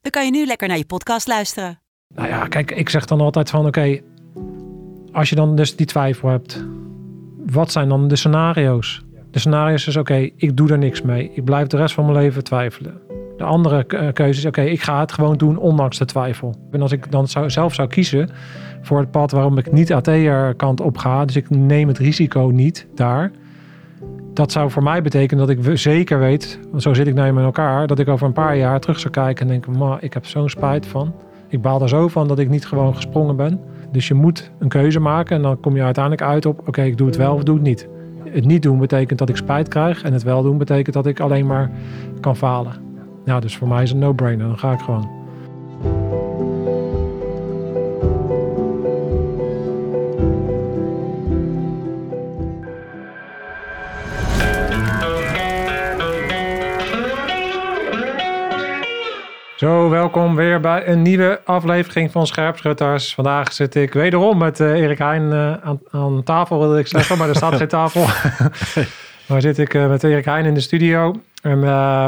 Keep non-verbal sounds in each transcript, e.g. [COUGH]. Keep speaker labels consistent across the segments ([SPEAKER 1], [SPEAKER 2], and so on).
[SPEAKER 1] dan kan je nu lekker naar je podcast luisteren.
[SPEAKER 2] Nou ja, kijk, ik zeg dan altijd van oké, als je dan dus die twijfel hebt, wat zijn dan de scenario's? De scenario's is oké, ik doe er niks mee. Ik blijf de rest van mijn leven twijfelen. De andere eh, keuze is oké, ik ga het gewoon doen ondanks de twijfel. En als ik dan zou, zelf zou kiezen voor het pad waarom ik niet AT'er kant op ga, dus ik neem het risico niet daar. Dat zou voor mij betekenen dat ik zeker weet, want zo zit ik nou met elkaar, dat ik over een paar jaar terug zou kijken en denken, ma, ik heb zo'n spijt van. Ik baal er zo van dat ik niet gewoon gesprongen ben. Dus je moet een keuze maken en dan kom je uiteindelijk uit op: oké, ik doe het wel of doe het niet. Het niet doen betekent dat ik spijt krijg en het wel doen betekent dat ik alleen maar kan falen. Ja, dus voor mij is het een no-brainer. Dan ga ik gewoon. Zo, welkom weer bij een nieuwe aflevering van Scherpschutters. Vandaag zit ik wederom met uh, Erik Heijn uh, aan, aan, tafel, wilde ik zeggen, maar er staat geen tafel. [LAUGHS] maar zit ik uh, met Erik Heijn in de studio. En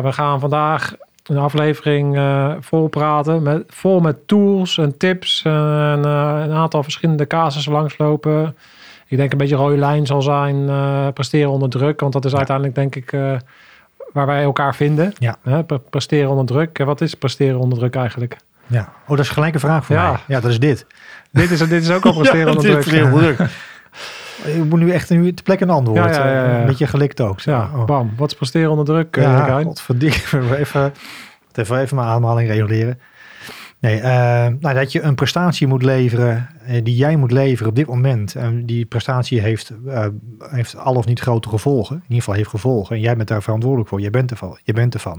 [SPEAKER 2] we gaan vandaag een aflevering vol praten, met, vol met tools en tips en een aantal verschillende casussen langslopen. Ik denk een beetje rode lijn zal zijn presteren onder druk, want dat is ja. uiteindelijk denk ik waar wij elkaar vinden.
[SPEAKER 3] Ja.
[SPEAKER 2] Hè, presteren onder druk. Wat is presteren onder druk eigenlijk?
[SPEAKER 3] Ja. Oh, dat is gelijk een vraag voor
[SPEAKER 2] Ja.
[SPEAKER 3] mij. Ja, dat is dit.
[SPEAKER 2] Dit is, dit is ook al [LAUGHS] presteren
[SPEAKER 3] Ja,
[SPEAKER 2] onder druk.
[SPEAKER 3] Je [LAUGHS] moet nu echt nu te plek een antwoord.
[SPEAKER 2] Ja, ja, ja.
[SPEAKER 3] Een beetje gelikt ook.
[SPEAKER 2] Ja,
[SPEAKER 3] Oh.
[SPEAKER 2] bam. Wat is presteren onder druk, eh,
[SPEAKER 3] Ja, godverdikke. [LAUGHS] Even, even, even mijn ademhaling reguleren. Nee, eh, nou, dat je een prestatie moet leveren eh, die jij moet leveren op dit moment. En die prestatie heeft, eh, heeft al of niet grote gevolgen. In ieder geval heeft gevolgen. En jij bent daar verantwoordelijk voor. Je bent ervan. Je bent ervan.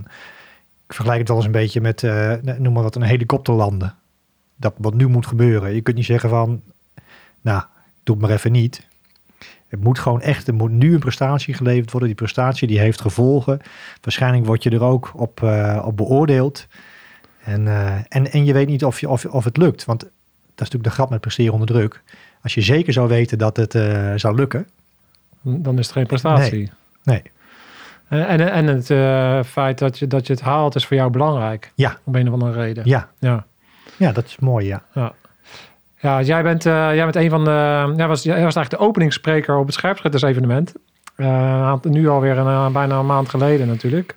[SPEAKER 3] Ik vergelijk het wel eens een beetje met, eh, noem maar wat, een helikopter landen. Dat wat nu moet gebeuren. Je kunt niet zeggen van, nou, doe het maar even niet. Het moet gewoon echt, er moet nu een prestatie geleverd worden. Die prestatie die heeft gevolgen. Waarschijnlijk word je er ook op, op beoordeeld. En, eh, en, en je weet niet of, je, of, of het lukt. Want dat is natuurlijk de grap met presteren onder druk. Als je zeker zou weten dat het eh, zou lukken.
[SPEAKER 2] Dan is het geen prestatie.
[SPEAKER 3] Nee.
[SPEAKER 2] En, en, en het eh, feit dat je, dat je het haalt is voor jou belangrijk.
[SPEAKER 3] Ja.
[SPEAKER 2] Om een of andere reden.
[SPEAKER 3] Ja,
[SPEAKER 2] Ja.
[SPEAKER 3] ja dat is mooi, ja.
[SPEAKER 2] Ja, jij bent, eh, jij bent een van de. Jij was, jij was eigenlijk de openingsspreker op het Scherpschutters-evenement. Eh, nu alweer een, eh, bijna een maand geleden natuurlijk.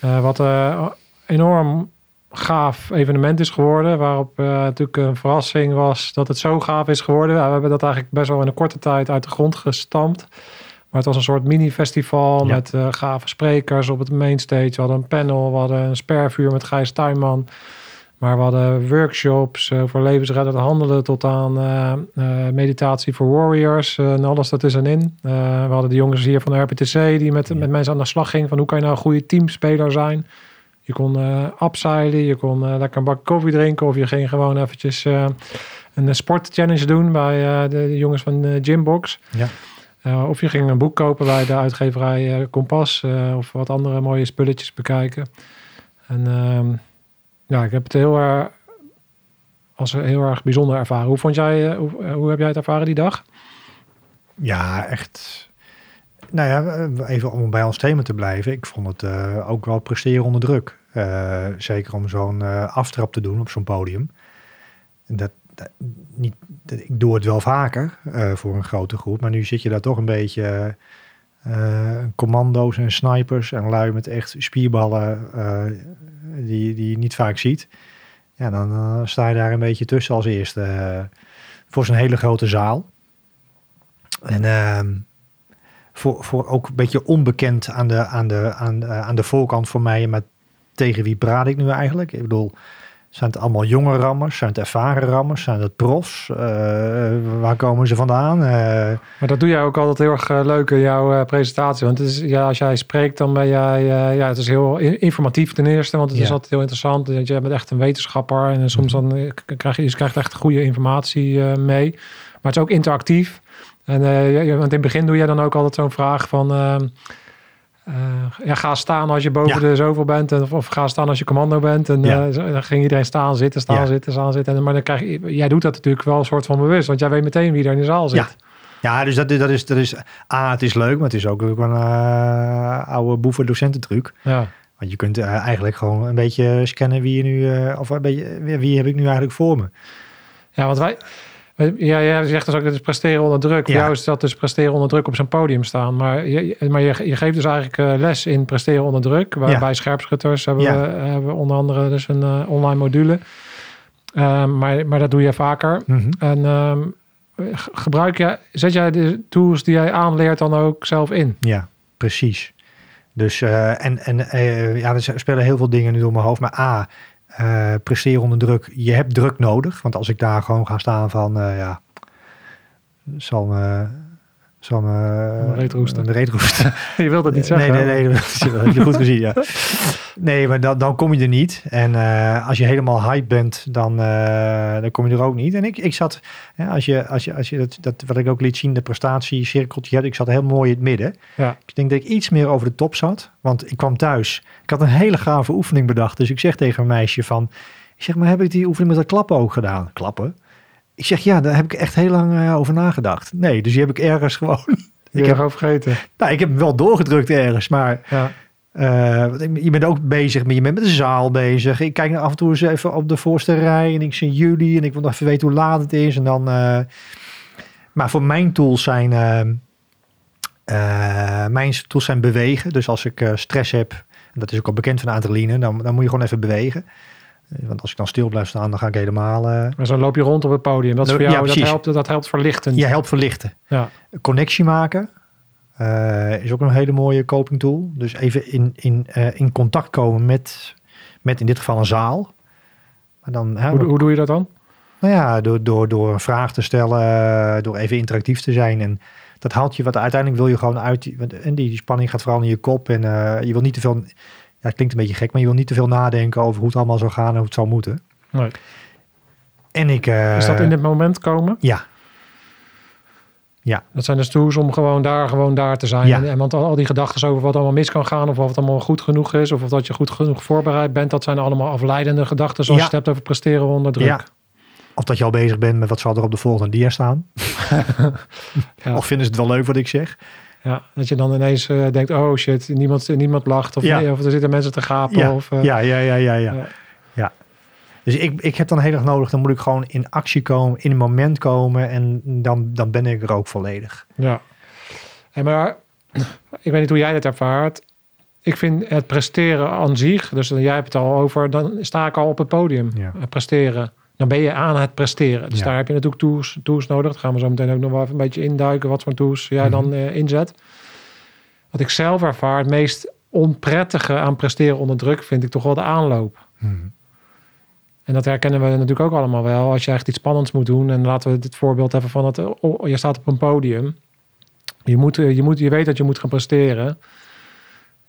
[SPEAKER 2] Eh, wat eh enorm gaaf evenement is geworden. Waarop eh, natuurlijk een verrassing was dat het zo gaaf is geworden. Ja, we hebben dat eigenlijk best wel in een korte tijd uit de grond gestampt. Maar het was een soort mini-festival
[SPEAKER 3] Ja.
[SPEAKER 2] met eh, gave sprekers op het mainstage. We hadden een panel, we hadden een spervuur met Gijs Tuinman. Maar we hadden workshops eh, voor levensreddend handelen tot aan meditatie voor warriors en alles dat is en in. Eh, we hadden de jongens hier van de RPTC die met, met mensen aan de slag gingen van hoe kan je nou een goede teamspeler zijn. Je kon eh upseilen, je kon eh, lekker een bak koffie drinken of je ging gewoon eventjes eh, een sportchallenge doen bij de, jongens van de Gymbox.
[SPEAKER 3] Ja.
[SPEAKER 2] Of je ging een boek kopen bij de uitgeverij eh, Kompas of wat andere mooie spulletjes bekijken. En ehm, ja, ik heb het heel erg als heel erg bijzonder ervaren. Hoe vond jij, hoe, hoe heb jij het ervaren die dag?
[SPEAKER 3] Ja, echt. Nou ja, even om bij ons thema te blijven. Ik vond het eh, ook wel presteren onder druk. Eh, zeker om zo'n eh, aftrap te doen op zo'n podium. Dat, dat- niet, ik doe het wel vaker voor een grote groep. Maar nu zit je daar toch een beetje commando's en snipers en lui met echt spierballen die, die je niet vaak ziet. Ja, dan sta je daar een beetje tussen als eerste voor zo'n hele grote zaal. En ehm, voor, voor ook een beetje onbekend aan de, aan, de, aan, eh, aan de voorkant voor mij. Maar tegen wie praat ik nu eigenlijk? Ik bedoel, Zijn het allemaal jonge rammers? Zijn het ervaren rammers? Zijn het profs? Uh, waar komen ze vandaan? Uh,
[SPEAKER 2] maar dat doe jij ook altijd heel erg leuk in jouw presentatie. Want het is, ja, als jij spreekt, dan ben jij... ja, het is heel informatief ten eerste. Want het ja. is altijd heel interessant. Je bent echt een wetenschapper. En soms dan krijg je, je krijgt echt goede informatie mee. Maar het is ook interactief. En want in het begin doe jij dan ook altijd zo'n vraag van... Ehm, uh, ja, ga staan als je boven de zoveel bent. En, of, ga staan als je commando bent. En ja. uh, dan ging iedereen staan, zitten, staan, zitten, staan, zitten. En, maar dan krijg je, jij doet dat natuurlijk wel een soort van bewust. Want jij weet meteen wie er in de zaal zit.
[SPEAKER 3] Ja. Ja, dus dat, dat, is, dat is... A, het is leuk, maar het is ook een uh, oude boeven docententruc. Ja. Want je kunt eigenlijk gewoon een beetje scannen wie je nu... of een beetje, wie heb ik nu eigenlijk voor me.
[SPEAKER 2] Ja, want wij... Ja, jij zegt dus ook dat is presteren onder druk. Voor jou is dat dus presteren onder druk op zijn podium staan. Maar je, maar je, je geeft dus eigenlijk uh, les in presteren onder druk. Waarbij ja. scherpschutters hebben, we, hebben onder andere dus een uh, online module. Um, maar, maar dat doe je vaker. Mm -hmm. En um, gebruik je, zet jij de tools die jij aanleert dan ook zelf in?
[SPEAKER 3] Ja, precies. Dus uh, en, en ja, er spelen heel veel dingen nu door mijn hoofd. Maar A, uh, onder druk. Je hebt druk nodig. Want als ik daar gewoon ga staan van, uh, ja, zal me... Zal me...
[SPEAKER 2] Reet roesten.
[SPEAKER 3] Reet roesten. [LAUGHS]
[SPEAKER 2] je wilt dat niet zeggen.
[SPEAKER 3] Nee, nee, nee. dat heb je goed gezien, ja. [LAUGHS] Nee, maar dan, dan kom je er niet. En uh, als je helemaal hype bent, dan, dan kom je er ook niet. En ik, ik zat, als je, als je, als je dat, dat, wat ik ook liet zien, de prestatiecirkeltje had, ik zat heel mooi in het midden. Ja. Ik denk dat ik iets meer over de top zat. Want ik kwam thuis. Ik had een hele gave oefening bedacht. Dus ik zeg tegen een meisje van, ik zeg, maar heb ik die oefening met dat klappen ook gedaan? Klappen? Ik zeg, ja, daar heb ik echt heel lang uh, over nagedacht. Nee, dus die heb ik ergens gewoon... [LAUGHS]
[SPEAKER 2] ik heb gewoon vergeten.
[SPEAKER 3] Nou, ik heb hem wel doorgedrukt ergens, maar... Ja. Uh, je bent ook bezig, met, je bent met de zaal bezig. Ik kijk af en toe eens even op de voorste rij en ik zie jullie en ik wil nog even weten hoe laat het is. En dan, uh, maar voor mijn tools zijn, uh, mijn tools zijn bewegen. Dus als ik stress heb, en dat is ook al bekend van adrenaline, dan, dan moet je gewoon even bewegen. Want als ik dan stil blijf staan, dan ga ik helemaal...
[SPEAKER 2] Maar zo loop je rond op het podium. Dat is voor jou, ja, dat, helpt, dat helpt verlichten.
[SPEAKER 3] Je helpt verlichten. Ja. Connectie maken. Uh, is ook een hele mooie coping tool. Dus even in, in, uh, in contact komen met, met in dit geval een zaal.
[SPEAKER 2] Maar dan, hè, hoe, hoe doe je dat dan?
[SPEAKER 3] Nou ja, door, door, door een vraag te stellen, door even interactief te zijn. En dat haalt je wat uiteindelijk wil je gewoon uit. En die, die spanning gaat vooral in je kop. En uh, je wil niet te veel. Ja, het klinkt een beetje gek, maar je wil niet te veel nadenken over hoe het allemaal zou gaan en hoe het zou moeten. Nee. En ik.
[SPEAKER 2] Is dat in dit moment komen?
[SPEAKER 3] Ja,
[SPEAKER 2] ja. Dat zijn dus tools om gewoon daar, gewoon daar te zijn. Ja. En, want al, die gedachten over wat allemaal mis kan gaan, of of het allemaal goed genoeg is, of of dat je goed genoeg voorbereid bent, dat zijn allemaal afleidende gedachten, zoals je het hebt over presteren onder druk. Ja.
[SPEAKER 3] Of dat je al bezig bent met wat zal er op de volgende dia staan. [LAUGHS] Of vinden ze het wel leuk wat ik zeg.
[SPEAKER 2] Ja, dat je dan ineens uh, denkt, oh shit, niemand, niemand lacht. Of, nee, of er zitten mensen te gapen.
[SPEAKER 3] Ja,
[SPEAKER 2] of,
[SPEAKER 3] uh, ja, ja, ja, ja, ja. ja. Dus ik, ik heb dan heel erg nodig, dan moet ik gewoon in actie komen, in een moment komen en dan, dan ben ik er ook volledig.
[SPEAKER 2] Ja, en maar [CLEARS THROAT] ik weet niet hoe jij dat ervaart. Ik vind het presteren aan zich, dus jij hebt het al over, dan sta ik al op het podium. Presteren. Dan ben je aan het presteren. Dus daar heb je natuurlijk tools, tools nodig. Dat gaan we zo meteen ook nog wel even een beetje induiken. Wat voor tools jij dan uh, inzet. Wat ik zelf ervaar, het meest onprettige aan presteren onder druk, vind ik toch wel de aanloop. Mm en dat herkennen we natuurlijk ook allemaal wel. Als je echt iets spannends moet doen. En laten we dit voorbeeld even van het. Oh, je staat op een podium. Je, moet, je, moet, je weet dat je moet gaan presteren.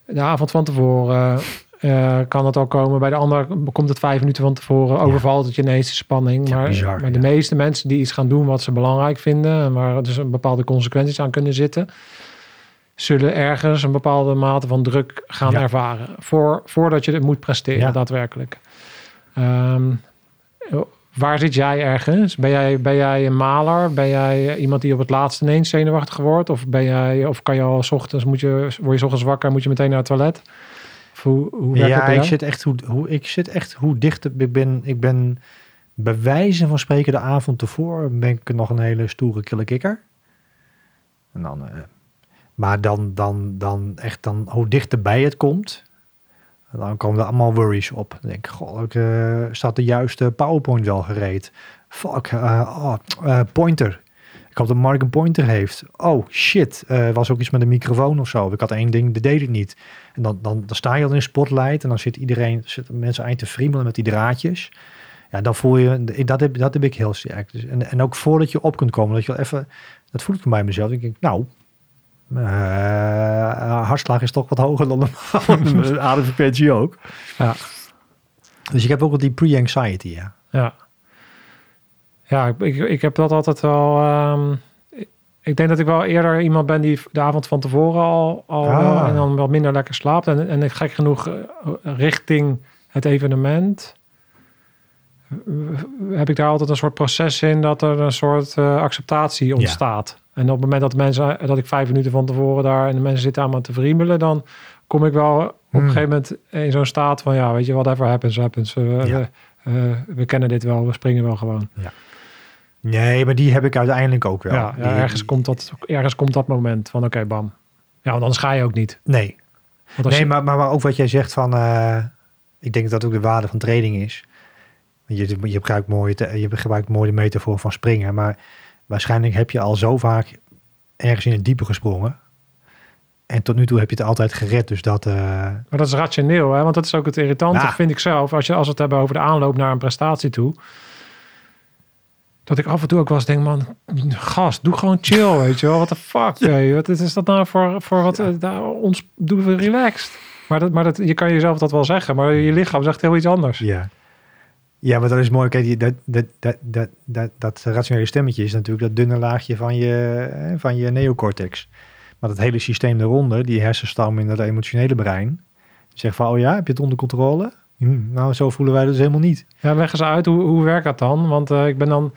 [SPEAKER 2] De avond van tevoren uh, kan het al komen. Bij de ander komt het vijf minuten van tevoren. Overvalt het je ineens de spanning. maar, bizar, maar de meeste mensen die iets gaan doen wat ze belangrijk vinden. En waar dus een bepaalde consequenties aan kunnen zitten. Zullen ergens een bepaalde mate van druk gaan ervaren. Voor, voordat je het moet presteren, daadwerkelijk. Um, waar zit jij ergens? Ben jij, ben jij een maler? Ben jij iemand die op het laatste ineens zenuwachtig wordt? Of, ben jij, of kan je al s ochtends, moet je, word je s ochtends wakker, moet je meteen naar het toilet? Hoe, hoe
[SPEAKER 3] ja, ik zit echt hoe, hoe, ik zit echt hoe dicht ik ben. Ik ben bij wijze van spreken de avond tevoren ben ik nog een hele stoere kille kikker. En dan, uh, maar dan, dan, dan echt dan hoe dichterbij het komt, dan komen er allemaal worries op. Dan denk ik, goh, ik, uh, staat de juiste PowerPoint wel gereed? Fuck, uh, oh, pointer. Ik hoop dat Mark een pointer heeft. Oh shit, eh was ook iets met een microfoon of zo. Ik had één ding, dat deed het niet. En dan, dan, dan sta je al in spotlight en dan zit iedereen, zitten mensen eind te friemelen met die draadjes. Ja, dan voel je, dat heb, dat heb ik heel sterk. Dus, en, en ook voordat je op kunt komen, dat je wel even, dat voel ik bij mezelf. Ik denk, nou, eh, hartslag is toch wat hoger dan normaal. [LAUGHS] De ademfrequentie ook.
[SPEAKER 2] Ja.
[SPEAKER 3] Dus ik heb ook wel die pre-anxiety, ja.
[SPEAKER 2] Ja. Ja, ik, ik, heb dat altijd wel... ehm, ik- denk dat ik wel eerder iemand ben die de avond van tevoren al, al
[SPEAKER 3] Ah.
[SPEAKER 2] en dan wat minder lekker slaapt. En, en ik gek genoeg eh, richting het evenement eh, heb ik daar altijd een soort proces in dat er een soort eh, acceptatie ontstaat. En op het moment dat mensen dat ik vijf minuten van tevoren daar en de mensen zitten aan me te vriemelen, dan kom ik wel op
[SPEAKER 3] Hmm.
[SPEAKER 2] een gegeven moment in zo'n staat van ja, weet je, whatever happens, happens. We,
[SPEAKER 3] Ja.
[SPEAKER 2] we, we kennen dit wel, we springen wel gewoon.
[SPEAKER 3] Nee, maar die heb ik uiteindelijk ook wel.
[SPEAKER 2] Ja, ergens, komt dat, ergens komt dat moment van oké, bam. Ja, want anders ga je ook niet.
[SPEAKER 3] Nee, nee
[SPEAKER 2] je,
[SPEAKER 3] maar, maar, maar ook wat jij zegt van... eh, ik denk dat dat ook de waarde van training is. Je, je, gebruikt mooi, je gebruikt mooi de metafoor van springen. Maar waarschijnlijk heb je al zo vaak ergens in het diepe gesprongen. En tot nu toe heb je het altijd gered. Dus dat... eh,
[SPEAKER 2] Maar dat is rationeel, hè? want dat is ook het irritante,
[SPEAKER 3] Ja.
[SPEAKER 2] vind ik zelf. Als, je, als we het hebben over de aanloop naar een prestatie toe. Dat ik af en toe ook wel eens denk, man, gast, doe gewoon chill, weet je wel. What the fuck, hey, wat is dat nou voor, voor wat, eh, daar, ons, doen we relaxed. Maar, dat, maar dat, je kan jezelf dat wel zeggen, maar je lichaam zegt heel iets anders.
[SPEAKER 3] Ja. Ja, maar dat is mooi. Kijk, dat, dat, dat, dat, dat, dat rationele stemmetje is natuurlijk dat dunne laagje van je, van je neocortex. Maar dat hele systeem eronder, die hersenstam in dat emotionele brein, zegt van, oh ja, heb je het onder controle? Hm, nou, zo voelen wij dat dus helemaal niet.
[SPEAKER 2] Ja, leg eens uit, hoe, hoe werkt dat dan? Want eh, ik ben dan...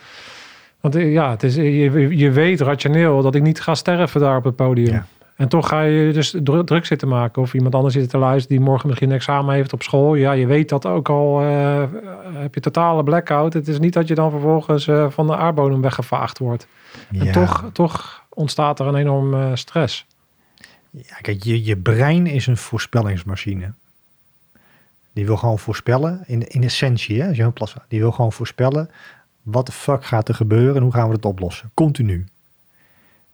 [SPEAKER 2] Want eh, ja, het is, je, je weet rationeel dat ik niet ga sterven daar op het podium.
[SPEAKER 3] Ja.
[SPEAKER 2] En toch ga je dus dru- druk zitten maken. Of iemand anders zit te luisteren die morgen misschien een examen heeft op school. Ja, je weet dat ook al. eh, heb je totale blackout. Het is niet dat je dan vervolgens eh, van de aardbodem weggevaagd wordt. En
[SPEAKER 3] Ja.
[SPEAKER 2] toch, toch ontstaat er een enorm eh, stress.
[SPEAKER 3] Ja, kijk, je, je brein is een voorspellingsmachine. Die wil gewoon voorspellen, in, in essentie, hè, als je een plasma, die wil gewoon voorspellen wat de fuck gaat er gebeuren en hoe gaan we het oplossen. Continu.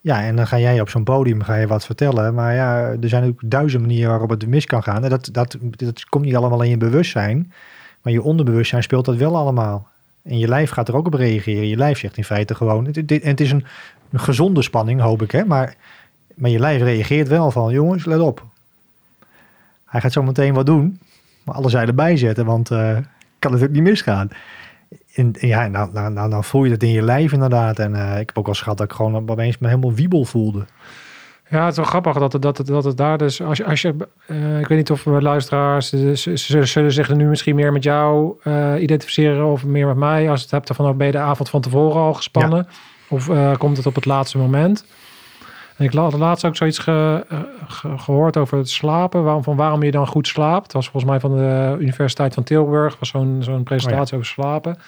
[SPEAKER 3] Ja, en dan ga jij op zo'n podium ga je wat vertellen, maar ja, er zijn ook duizend manieren waarop het mis kan gaan. En dat, dat, dat komt niet allemaal in je bewustzijn, maar je onderbewustzijn speelt dat wel allemaal. En je lijf gaat er ook op reageren. Je lijf zegt in feite gewoon, het, het is een, een gezonde spanning, hoop ik, hè, maar maar je lijf reageert wel van, jongens, let op. Hij gaat zo meteen wat doen, maar alle zeilen bijzetten, want eh kan het ook niet misgaan. En, en ja, nou, nou, nou, nou voel je het in je lijf inderdaad. En eh, ik heb ook al gehad dat ik gewoon opeens me helemaal wiebel voelde.
[SPEAKER 2] Ja, het is wel grappig dat het, dat het, dat het daar dus... Als je, als je, eh, ik weet niet of we luisteraars... Ze zullen zich nu misschien meer met jou identificeren... of meer met mij. Als het hebt van... Ben je de avond van tevoren al gespannen? Of komt het op het laatste moment? En ik had laatst ook zoiets ge- eh, ge- gehoord over het slapen. Waarom, van waarom je dan goed slaapt. Dat was volgens mij van de Universiteit van Tilburg. was zo'n zo'n presentatie over slapen.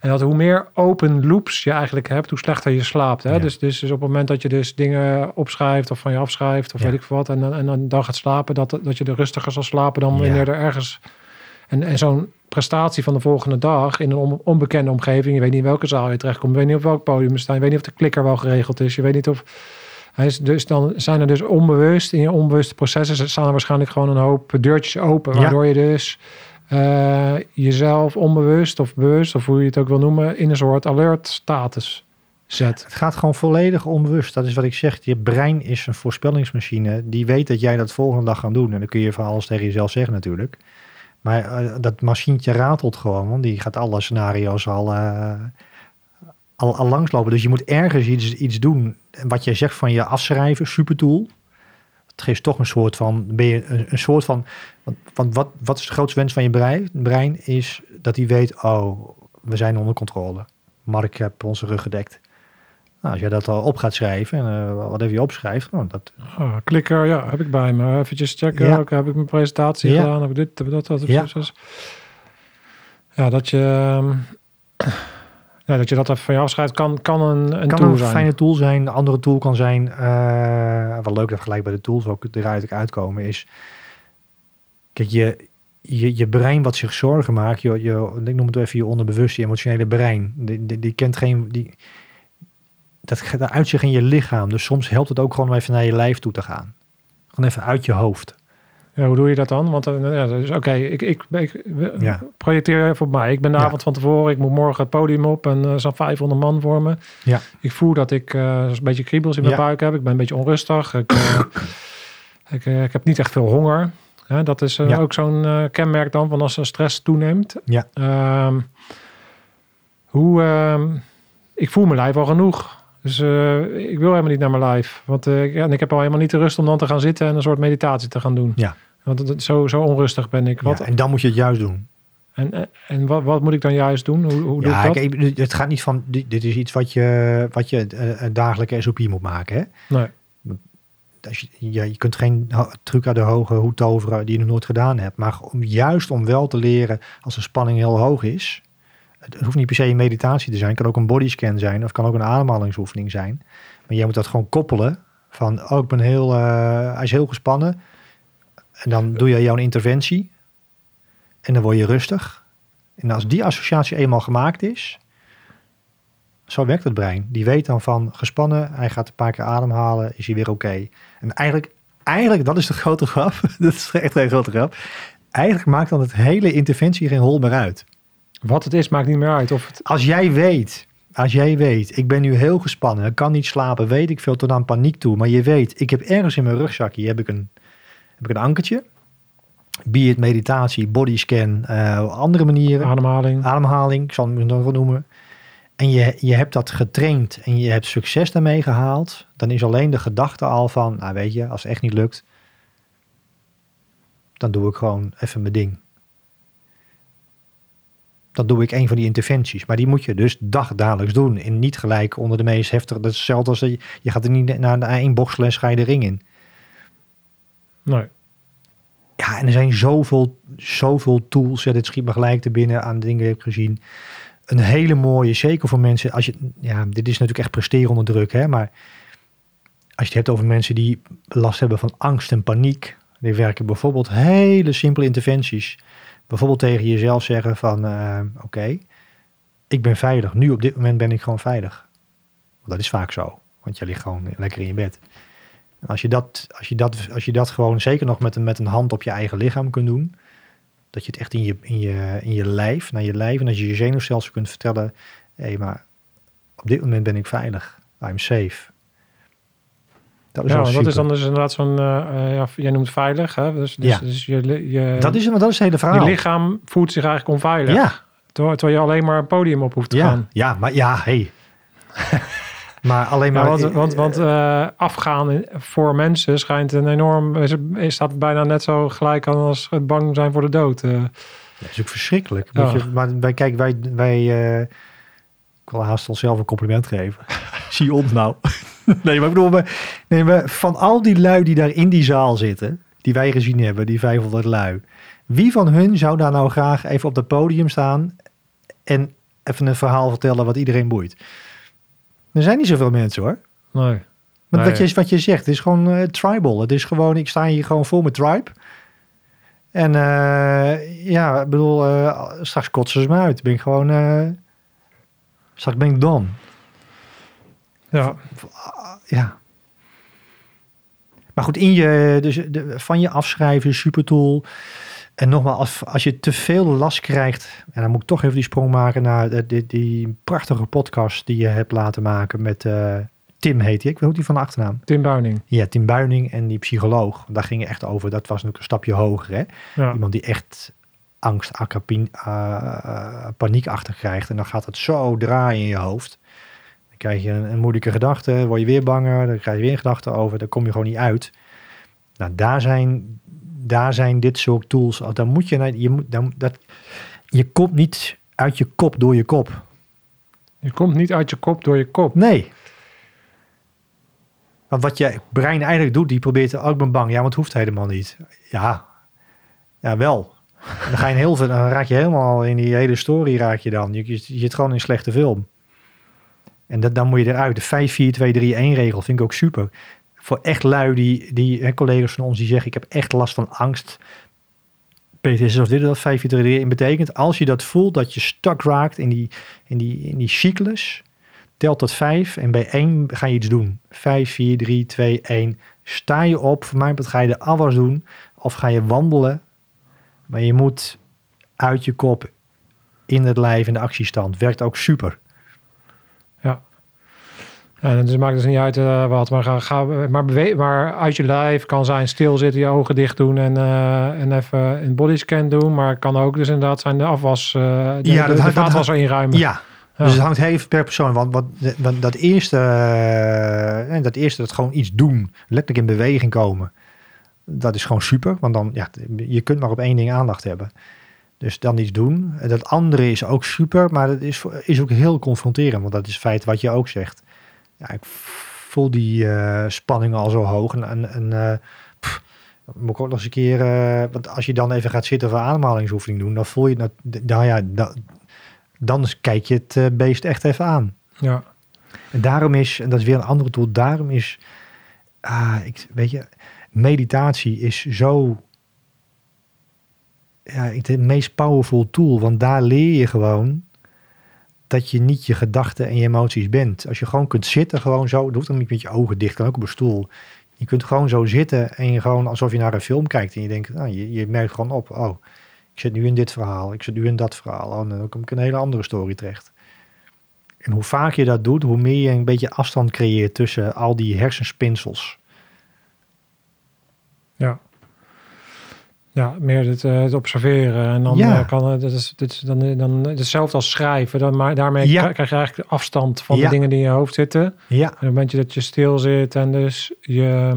[SPEAKER 2] En dat hoe meer open loops je eigenlijk hebt, hoe slechter je slaapt. Hè?
[SPEAKER 3] Ja.
[SPEAKER 2] Dus, dus, dus op het moment dat je dus dingen opschrijft of van je afschrijft of
[SPEAKER 3] Ja.
[SPEAKER 2] weet ik veel wat. En, dan- en dan, gaat slapen, dat, dat je er rustiger zal slapen dan wanneer er ergens... En, en zo'n prestatie van de volgende dag in een on- onbekende omgeving. Je weet niet in welke zaal je terechtkomt. Je weet niet op welk podium je staat. Je weet niet of de klikker wel geregeld is. Je weet niet of... Hij is dus dan zijn er dus onbewust, in je onbewuste processen staan er waarschijnlijk gewoon een hoop deurtjes open. Waardoor je dus eh, jezelf onbewust of bewust, of hoe je het ook wil noemen, in een soort alert status zet.
[SPEAKER 3] Het gaat gewoon volledig onbewust. Dat is wat ik zeg. Je brein is een voorspellingsmachine. Die weet dat jij dat volgende dag gaat doen. En dan kun je van alles tegen jezelf zeggen natuurlijk. Maar eh, dat machientje ratelt gewoon. Want die gaat alle scenario's al, al, al langslopen. Dus je moet ergens iets, iets doen. En wat jij zegt van je afschrijven, supertool. Het geeft toch een soort van... Ben je een, een soort van... Want, wat, wat is de grootste wens van je brein? brein is dat hij weet... Oh, we zijn onder controle. Mark heb onze rug gedekt. Nou, als jij dat al op gaat schrijven, en uh, wat heb je opschrijft, nou, dat...
[SPEAKER 2] Oh, klikker, ja, heb ik bij me. Even checken,
[SPEAKER 3] Ja.
[SPEAKER 2] heb ik mijn presentatie
[SPEAKER 3] Ja.
[SPEAKER 2] gedaan, heb ik dit, heb ik dat, dat,
[SPEAKER 3] Ja.
[SPEAKER 2] ja. ja, dat je... ehm, Ja, dat je dat even van je afschrijft, kan, kan een, een
[SPEAKER 3] kan
[SPEAKER 2] tool
[SPEAKER 3] een
[SPEAKER 2] zijn.
[SPEAKER 3] fijne tool zijn. Een andere tool kan zijn, eh wat leuk dat gelijk bij de tools ook eruit uitkomen, is... Kijk, je, je, je brein wat zich zorgen maakt, je, je, ik noem het even je onderbewuste, je emotionele brein, die, die, die kent geen... Die, dat gaat uit zich in je lichaam. Dus soms helpt het ook gewoon om even naar je lijf toe te gaan. Gewoon even uit je hoofd.
[SPEAKER 2] Ja, hoe doe je dat dan? Want eh, ja, dus, oké, ik, ik, ik
[SPEAKER 3] Ja.
[SPEAKER 2] projecteer even op mij. Ik ben de
[SPEAKER 3] Ja.
[SPEAKER 2] avond van tevoren, ik moet morgen het podium op en er staan 500 man voor me.
[SPEAKER 3] Ja.
[SPEAKER 2] Ik voel dat ik eh, een beetje kriebels in mijn buik heb. Ik ben een beetje onrustig. Ik, eh, [COUGHS] ik, eh, ik heb niet echt veel honger. Dat is eh, ook zo'n eh, kenmerk dan van als de stress toeneemt.
[SPEAKER 3] Ja.
[SPEAKER 2] Ehm, hoe, ehm, ik voel mijn lijf al genoeg. Dus eh, ik wil helemaal niet naar mijn lijf. Want eh, ja, en ik heb al helemaal niet de rust om dan te gaan zitten en een soort meditatie te gaan doen.
[SPEAKER 3] Ja.
[SPEAKER 2] Want zo, zo onrustig ben ik. Wat,
[SPEAKER 3] Ja, en dan moet je het juist doen.
[SPEAKER 2] En, en, wat, wat moet ik dan juist doen? Hoe, hoe doe
[SPEAKER 3] Ja,
[SPEAKER 2] ik dat?
[SPEAKER 3] kijk, het gaat niet van, dit, dit is iets wat je, wat je eh, een dagelijke SOP moet maken. Hè?
[SPEAKER 2] Nee.
[SPEAKER 3] Als je, ja, je kunt geen truc uit de hoge hoed toveren die je nog nooit gedaan hebt. Maar om, juist om wel te leren als de spanning heel hoog is. Het hoeft niet per se een meditatie te zijn. Het kan ook een bodyscan zijn. Of kan ook een ademhalingsoefening zijn. Maar jij moet dat gewoon koppelen. Van, oh, ik ben heel, eh, hij is heel gespannen. En dan doe je jouw interventie. En dan word je rustig. En als die associatie eenmaal gemaakt is. Zo werkt het brein. Die weet dan van gespannen, hij gaat een paar keer ademhalen, is hij weer oké. En eigenlijk, eigenlijk, dat is de grote grap. [LAUGHS] dat is echt een grote grap. Eigenlijk maakt dan het hele interventie geen hol meer uit.
[SPEAKER 2] Wat het is, maakt niet meer uit. Of het,
[SPEAKER 3] Als jij weet, als jij weet, ik ben nu heel gespannen, ik kan niet slapen, weet ik veel tot aan paniek toe. Maar je weet, ik heb ergens in mijn rugzakje heb ik een, heb ik een ankertje. Be it meditatie, bodyscan, eh andere manieren.
[SPEAKER 2] ademhaling.
[SPEAKER 3] ademhaling, ik zal het nog wel noemen. En je, je hebt dat getraind en je hebt succes daarmee gehaald, dan is alleen de gedachte al van, nou weet je, als het echt niet lukt, dan doe ik gewoon even mijn ding. Dan doe ik een van die interventies. Maar die moet je dus dagdagelijks doen. En niet gelijk onder de meest heftige. Dat is hetzelfde als je, je gaat er niet naar één boksles, ga je de ring in.
[SPEAKER 2] Nee.
[SPEAKER 3] Ja, en er zijn zoveel, zoveel tools. Ja, dit schiet me gelijk te binnen aan de dingen die ik heb gezien. Een hele mooie, zeker voor mensen. Als je, ja, dit is natuurlijk echt presteren onder druk, hè. Maar als je het hebt over mensen die last hebben van angst en paniek. Die werken bijvoorbeeld hele simpele interventies. Bijvoorbeeld tegen jezelf zeggen van, eh, oké, ik ben veilig. Nu op dit moment ben ik gewoon veilig. Want dat is vaak zo. Want je ligt gewoon lekker in je bed. En als je dat, als je dat, als je dat gewoon zeker nog met een, met een hand op je eigen lichaam kunt doen. Dat je het echt in je, in je, in je lijf, naar je lijf. En dat je je zenuwstelsel kunt vertellen. Hé, maar op dit moment ben ik veilig. I'm safe. Dat is
[SPEAKER 2] Ja, dat is dan dus inderdaad zo'n, eh, eh, ja, jij noemt veilig. Hè? Dus, dus,
[SPEAKER 3] Ja.
[SPEAKER 2] dus je, je,
[SPEAKER 3] dat, is, dat is het hele
[SPEAKER 2] je
[SPEAKER 3] verhaal.
[SPEAKER 2] lichaam voelt zich eigenlijk onveilig.
[SPEAKER 3] ja,
[SPEAKER 2] Terwijl, terwijl je alleen maar een podium op hoeft te
[SPEAKER 3] ja,
[SPEAKER 2] gaan.
[SPEAKER 3] ja, maar ja, hey. [LAUGHS] maar alleen maar...
[SPEAKER 2] Ja, want want, want eh, afgaan voor mensen schijnt een enorm... Is, is dat bijna net zo gelijk aan als het bang zijn voor de dood.
[SPEAKER 3] Dat is ook verschrikkelijk. Je, maar wij, kijk, wij, wij ik wil haast onszelf een compliment geven. [LAUGHS] Zie ons nou. [LAUGHS] nee, maar ik bedoel, maar, nee, maar van al die lui die daar in die zaal zitten, die wij gezien hebben, die 500 lui, wie van hun zou daar nou graag even op het podium staan en even een verhaal vertellen wat iedereen boeit? Er zijn niet zoveel mensen hoor.
[SPEAKER 2] nee.
[SPEAKER 3] Maar
[SPEAKER 2] Nee.
[SPEAKER 3] wat, je, wat je zegt, het is gewoon eh, tribal. Het is gewoon, ik sta hier gewoon vol met tribe. En eh, ja, ik bedoel, eh, straks kotsen ze me uit. Ben ik gewoon, straks ben ik dan.
[SPEAKER 2] Ja,
[SPEAKER 3] Ja. Maar goed, in je, dus de, van je afschrijven, supertool. En nogmaals, als, als je te veel last krijgt, en dan moet ik toch even die sprong maken naar de, die, die prachtige podcast die je hebt laten maken met eh, Tim heet hij. Ik weet die van de achternaam.
[SPEAKER 2] Tim Buining.
[SPEAKER 3] Ja, Tim Buining en die psycholoog. Daar ging het echt over. Dat was natuurlijk een stapje hoger. Hè?
[SPEAKER 2] Ja.
[SPEAKER 3] Iemand die echt angst, akapien, uh, paniekachtig krijgt. En dan gaat het zo draaien in je hoofd. Krijg je een, een moeilijke gedachte. Word je weer banger. Dan krijg je weer een gedachte over. Dan kom je gewoon niet uit. Nou, daar zijn, daar zijn dit soort tools. Dan moet je, naar- je, moet, dan, dat, je komt niet uit je kop door je kop.
[SPEAKER 2] Je komt niet uit je kop door je kop.
[SPEAKER 3] Nee. Want wat je brein eigenlijk doet, die probeert te, oh, ben bang. Ja, het hoeft helemaal niet. Ja, ja wel. Dan ga je heel veel, dan raak je helemaal in die hele story raak je dan. Je, je, je zit gewoon in een slechte film. En dat, dan moet je eruit. De 5, 4, 2, 3, 1 regel vind ik ook super. Voor echt lui, die, die hè, collega's van ons die zeggen, ik heb echt last van angst. PTSS of dit dat, 5, 4, 2, 3, 1 betekent, als je dat voelt, dat je stuk raakt in die, in die, in die cyclus, tel tot vijf en bij één ga je iets doen. Vijf, vier, drie, twee, één. Sta je op, voor mij ga je de afwas doen of ga je wandelen. Maar je moet uit je kop in het lijf in de actiestand. Werkt ook super.
[SPEAKER 2] Ja, dus het maakt dus niet uit eh, wat, maar, ga, ga, maar, bewe- maar uit je lijf kan zijn stilzitten, je ogen dicht doen en, eh, en even een bodyscan doen. Maar het kan ook dus inderdaad zijn de afwas, eh de,
[SPEAKER 3] Ja, dat
[SPEAKER 2] de
[SPEAKER 3] hangt- dat
[SPEAKER 2] vaatwasser inruimen.
[SPEAKER 3] Ja,
[SPEAKER 2] Ja.
[SPEAKER 3] dus het hangt heel even per persoon. Want wat, want dat, eerste, dat eerste, dat gewoon iets doen, letterlijk in beweging komen. Dat is gewoon super, want dan, ja, je kunt maar op één ding aandacht hebben. Dus dan iets doen. En Dat andere is ook super, maar dat is, is ook heel confronterend. Want dat is feit wat je ook zegt. Ja, ik voel die eh, spanning al zo hoog. En, en, en eh, pff, moet ik ook nog eens een keer... eh, want als je dan even gaat zitten voor ademhalingsoefening doen... dan voel je dat... Nou ja, dat, dan kijk je het beest echt even aan.
[SPEAKER 2] Ja.
[SPEAKER 3] En daarom is, en dat is weer een andere tool, daarom is, ah, ik, weet je, meditatie is zo, ja, ik- het meest powerful tool, want daar leer je gewoon dat je niet je gedachten en je emoties bent. Als je gewoon kunt zitten, gewoon zo, dat hoeft dan niet met je ogen dicht, kan ook op een stoel. Je kunt gewoon zo zitten en je gewoon alsof je naar een film kijkt en je denkt, nou, je, je merkt gewoon op, oh, ik zit nu in dit verhaal, ik zit nu in dat verhaal, oh, dan kom ik een hele andere story terecht. En hoe vaak je dat doet, hoe meer je een beetje afstand creëert tussen al die hersenspinsels.
[SPEAKER 2] Ja. Ja, meer het, eh, het observeren. En dan
[SPEAKER 3] Ja.
[SPEAKER 2] eh, kan het, is, dit is dan, dan hetzelfde als schrijven. Dan, maar daarmee
[SPEAKER 3] Ja.
[SPEAKER 2] krijg je eigenlijk afstand van
[SPEAKER 3] Ja.
[SPEAKER 2] de dingen die in je hoofd zitten.
[SPEAKER 3] Ja,
[SPEAKER 2] En op het moment dat je stil zit en dus je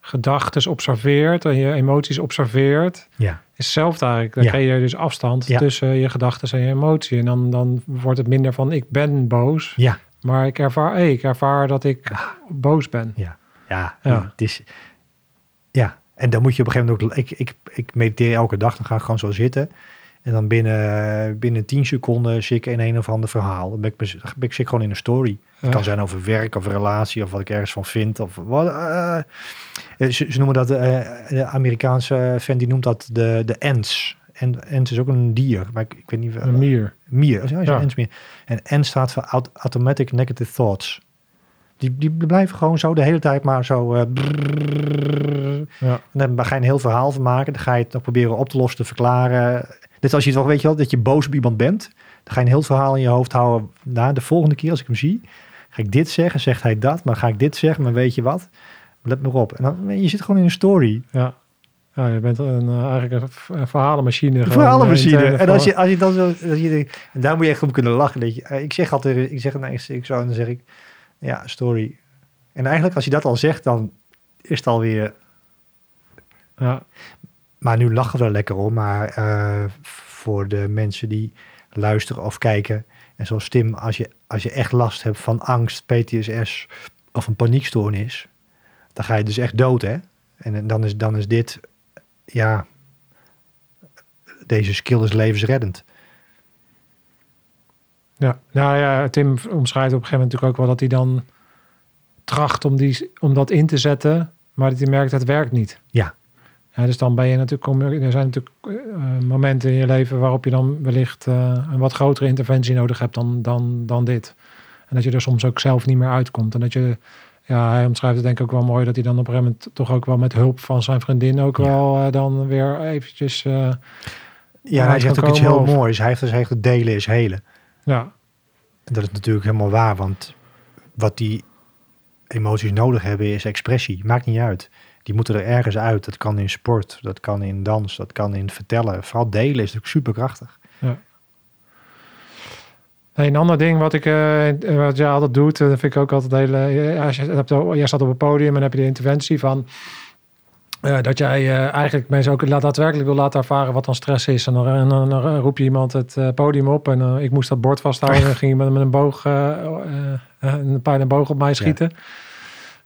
[SPEAKER 2] gedachten observeert en je emoties observeert,
[SPEAKER 3] ja,
[SPEAKER 2] is hetzelfde eigenlijk. Dan krijg je dus afstand tussen je gedachten en je emotie. En dan, dan wordt het minder van ik ben boos,
[SPEAKER 3] ja,
[SPEAKER 2] maar ik ervaar, hey, ik ervaar dat ik boos ben.
[SPEAKER 3] ja. Ja,
[SPEAKER 2] Ja.
[SPEAKER 3] het is... En dan moet je op een gegeven moment ook... Ik, ik, ik mediteer elke dag, dan ga ik gewoon zo zitten. En dan binnen, binnen 10 seconden zit ik in een of ander verhaal. Dan ben ik, ben ik zit gewoon in een story. Het kan zijn over werk of relatie of wat ik ergens van vind. Of wat, eh, ze, ze noemen dat, eh, de Amerikaanse fan die noemt dat de, de ants. En ants is ook een dier, maar ik, ik weet niet...
[SPEAKER 2] Een mier.
[SPEAKER 3] Mier, ja,
[SPEAKER 2] Ja.
[SPEAKER 3] mier. En N staat voor aut- automatic negative thoughts. Die, die blijven gewoon zo de hele tijd maar zo... eh, brrrr.
[SPEAKER 2] Ja.
[SPEAKER 3] ga je een heel verhaal van maken. Dan ga je het nog proberen op te lossen, te verklaren. Net als je toch weet je wel, dat je boos op iemand bent. Dan ga je een heel verhaal in je hoofd houden. Nou, de volgende keer als ik hem zie, ga ik dit zeggen, zegt hij dat. Maar ga ik dit zeggen, maar weet je wat? Let maar op. En dan, je zit gewoon in een story.
[SPEAKER 2] Ja. Ja, je bent een, eigenlijk een verhalenmachine.
[SPEAKER 3] Verhalenmachine. En als je, als je dan zo... Als je, en daar moet je echt om kunnen lachen. Je, ik zeg altijd... Ik zeg nee, ik zo en dan zeg ik... Ja, story. En eigenlijk als je dat al zegt, dan is het alweer...
[SPEAKER 2] Ja,
[SPEAKER 3] Maar nu lachen we er lekker om. Maar eh, voor de mensen die luisteren of kijken... En zoals Tim, als je, als je echt last hebt van angst, PTSS of een paniekstoornis... Dan ga je dus echt dood, hè? En dan is, dan is dit... Ja... Deze skill is levensreddend.
[SPEAKER 2] Ja. Nou ja, Tim omschrijft op een gegeven moment natuurlijk ook wel dat hij dan tracht om, die, om dat in te zetten, maar dat hij merkt dat het werkt niet.
[SPEAKER 3] Ja.
[SPEAKER 2] Ja, dus dan ben je natuurlijk, er zijn natuurlijk eh, momenten in je leven waarop je dan wellicht eh, een wat grotere interventie nodig hebt dan, dan, dan dit. En dat je er soms ook zelf niet meer uitkomt. En dat je, ja, hij omschrijft het denk ik ook wel mooi dat hij dan op een gegeven moment toch ook wel met hulp van zijn vriendin ook
[SPEAKER 3] Ja.
[SPEAKER 2] wel eh, dan weer eventjes,
[SPEAKER 3] Ja, hij
[SPEAKER 2] het
[SPEAKER 3] zegt ook iets heel
[SPEAKER 2] of-
[SPEAKER 3] moois. Hij heeft gezegd dat delen is helen.
[SPEAKER 2] Ja,
[SPEAKER 3] En dat is natuurlijk helemaal waar, want wat die emoties nodig hebben is expressie. Maakt niet uit. Die moeten er ergens uit. Dat kan in sport, dat kan in dans, dat kan in vertellen. Vooral delen is natuurlijk superkrachtig.
[SPEAKER 2] Hey, een ander ding wat ik, eh, wat jij altijd doet, eh, dat vind ik ook altijd heel. eh, als je jij staat op een podium en heb je de interventie van. Eh, dat jij eh, eigenlijk mensen ook laat, daadwerkelijk wil laten ervaren wat dan stress is. En dan, en dan, dan roep je iemand het eh, podium op. En eh, ik moest dat bord vasthouden. En [LAUGHS] ging iemand met een boog, eh, eh, eh, een pijl en boog op mij schieten.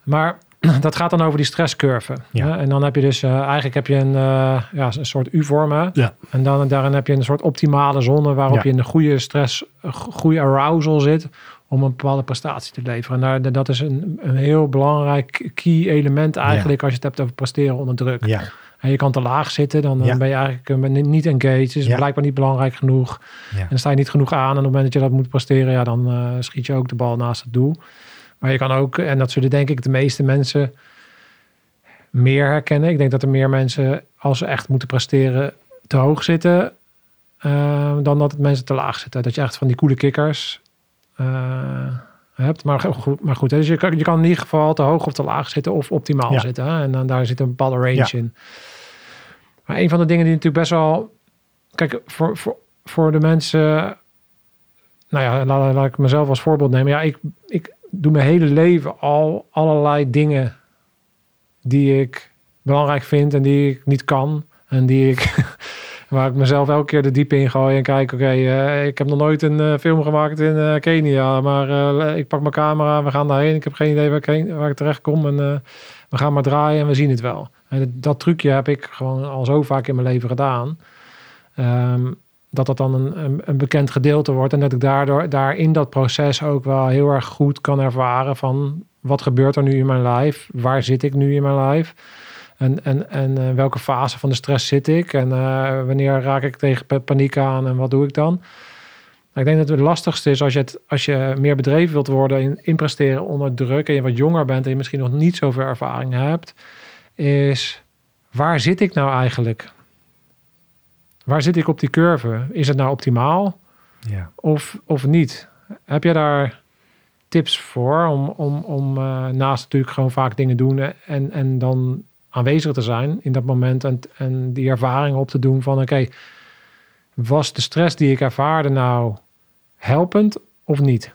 [SPEAKER 2] Maar [CLEARS THROAT] dat gaat dan over die stresscurve.
[SPEAKER 3] Ja.
[SPEAKER 2] En dan heb je dus, eh, eigenlijk heb je een, eh, ja, een soort U-vorm.
[SPEAKER 3] Ja.
[SPEAKER 2] En dan, daarin heb je een soort optimale zone waarop
[SPEAKER 3] Ja.
[SPEAKER 2] je in de goede stress, goede arousal zit om een bepaalde prestatie te leveren. En daar, dat is een, een heel belangrijk key element eigenlijk als je het hebt over presteren onder druk.
[SPEAKER 3] Ja,
[SPEAKER 2] En je kan te laag zitten, dan
[SPEAKER 3] Ja.
[SPEAKER 2] ben je eigenlijk eh, niet engaged. Is
[SPEAKER 3] Ja.
[SPEAKER 2] blijkbaar niet belangrijk genoeg.
[SPEAKER 3] Ja.
[SPEAKER 2] En dan sta je niet genoeg aan. En op het moment dat je dat moet presteren, ja, dan eh, schiet je ook de bal naast het doel. Maar je kan ook, en dat zullen denk ik de meeste mensen meer herkennen. Ik denk dat er meer mensen, als ze echt moeten presteren, te hoog zitten. eh, dan dat het mensen te laag zitten. Dat je echt van die coole kikkers hebt. Maar goed, maar goed dus je kan, je kan in ieder geval te hoog of te laag zitten of optimaal
[SPEAKER 3] Ja.
[SPEAKER 2] zitten. Hè? En dan, daar zit een bepaalde range
[SPEAKER 3] Ja.
[SPEAKER 2] in. Maar een van de dingen die natuurlijk best wel... Kijk, voor, voor, voor de mensen... Nou ja, laat, laat ik mezelf als voorbeeld nemen. Ja, ik, ik doe mijn hele leven al allerlei dingen die ik belangrijk vind en die ik niet kan. En die ik, waar ik mezelf elke keer de diepe in gooi en kijk, oké, eh, ik heb nog nooit een eh, film gemaakt in eh, Kenia, maar ik pak mijn camera, we gaan daarheen. Ik heb geen idee waar ik, terecht kom en we gaan maar draaien en we zien het wel. En dat, trucje heb ik gewoon al zo vaak in mijn leven gedaan. Ehm, dat dat dan een, een, een bekend gedeelte wordt en dat ik daardoor daar in dat proces ook wel heel erg goed kan ervaren van wat gebeurt er nu in mijn lijf, waar zit ik nu in mijn lijf en, en, en eh, welke fase van de stress zit ik en eh, wanneer raak ik tegen pa- paniek aan en wat doe ik dan. Ik denk dat het lastigste is als je, het, als je meer bedreven wilt worden in, in presteren onder druk en je wat jonger bent en je misschien nog niet zoveel ervaring hebt, is waar zit ik nou eigenlijk? Waar zit ik op die curve? Is het nou optimaal
[SPEAKER 3] Ja.
[SPEAKER 2] of, of niet? Heb je daar tips voor om, om, om eh, naast natuurlijk gewoon vaak dingen doen en, en dan aanwezig te zijn in dat moment en, en die ervaring op te doen van oké, was de stress die ik ervaarde nou helpend of niet?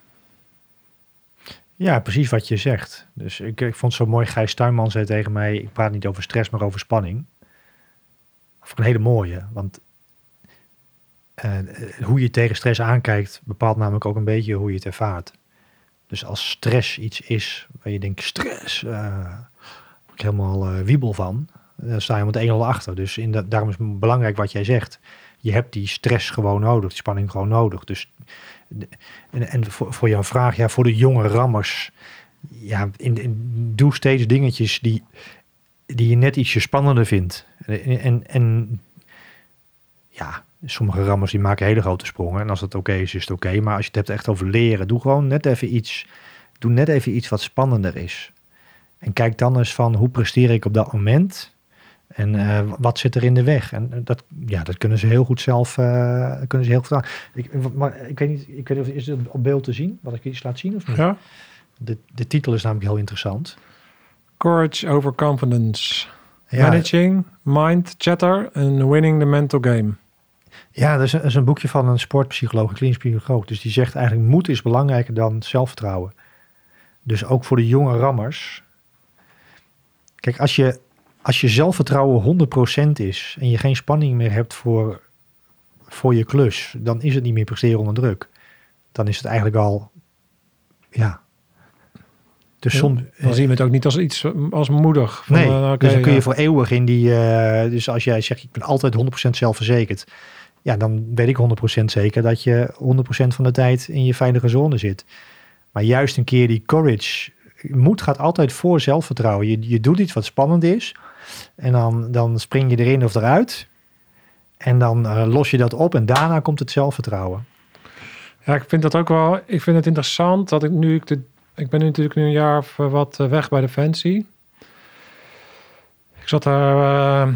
[SPEAKER 3] Ja, precies wat je zegt. Dus ik, ik vond het zo mooi, Gijs Tuinman zei tegen mij, ik praat niet over stress, maar over spanning. Of een hele mooie, want eh, eh, hoe je tegen stress aankijkt bepaalt namelijk ook een beetje hoe je het ervaart. Dus als stress iets is waar je denkt, stress, eh ik helemaal eh, wiebel van, dan sta je met 1-0 achter. Dus in dat, daarom is het belangrijk wat jij zegt. Je hebt die stress gewoon nodig, die spanning gewoon nodig. Dus en, en voor, voor jouw vraag, ja, voor de jonge rammers, ja, in, doe steeds dingetjes die, die je net ietsje spannender vindt. En, en ja, sommige rammers die maken hele grote sprongen. En als dat oké is, is het oké. Maar als je het hebt echt over leren, doe gewoon net even iets, doe net even iets wat spannender is. En kijk dan eens van hoe presteer ik op dat moment. En eh, wat zit er in de weg? En dat, ja, dat kunnen ze heel goed zelf eh, kunnen ze heel goed aan. Ik, maar ik weet niet, ik weet niet of is het op beeld te zien, wat ik iets laat zien of niet?
[SPEAKER 2] Ja.
[SPEAKER 3] De, de titel is namelijk heel interessant.
[SPEAKER 2] Courage over confidence.
[SPEAKER 3] Ja,
[SPEAKER 2] Managing mind chatter and winning the mental game.
[SPEAKER 3] ja dat, is een, dat is een boekje van een sportpsycholoog, een klinisch psycholoog. Dus die zegt eigenlijk moed is belangrijker dan zelfvertrouwen. Dus ook voor de jonge rammers. Kijk, als je, als je zelfvertrouwen 100% is en je geen spanning meer hebt voor, voor je klus, dan is het niet meer presteren onder druk. Dan is het eigenlijk al, ja. Dus
[SPEAKER 2] Ja,
[SPEAKER 3] soms,
[SPEAKER 2] Dan zien we het ook niet als iets als moedig. Van,
[SPEAKER 3] Nee,
[SPEAKER 2] eh, oké,
[SPEAKER 3] dus dan kun je
[SPEAKER 2] ja.
[SPEAKER 3] voor eeuwig in die... eh, dus als jij zegt, ik ben altijd 100% zelfverzekerd. Ja, dan weet ik 100% zeker dat je 100% van de tijd in je veilige zone zit. Maar juist een keer die courage... Moed gaat altijd voor zelfvertrouwen. Je, je doet iets wat spannend is. En dan, dan spring je erin of eruit. En dan eh, los je dat op en daarna komt het zelfvertrouwen.
[SPEAKER 2] Ja, ik vind dat ook wel. Ik vind het interessant dat ik nu. Ik, de, ik ben nu natuurlijk nu een jaar of wat eh, weg bij Defensie. Ik zat daar. eh,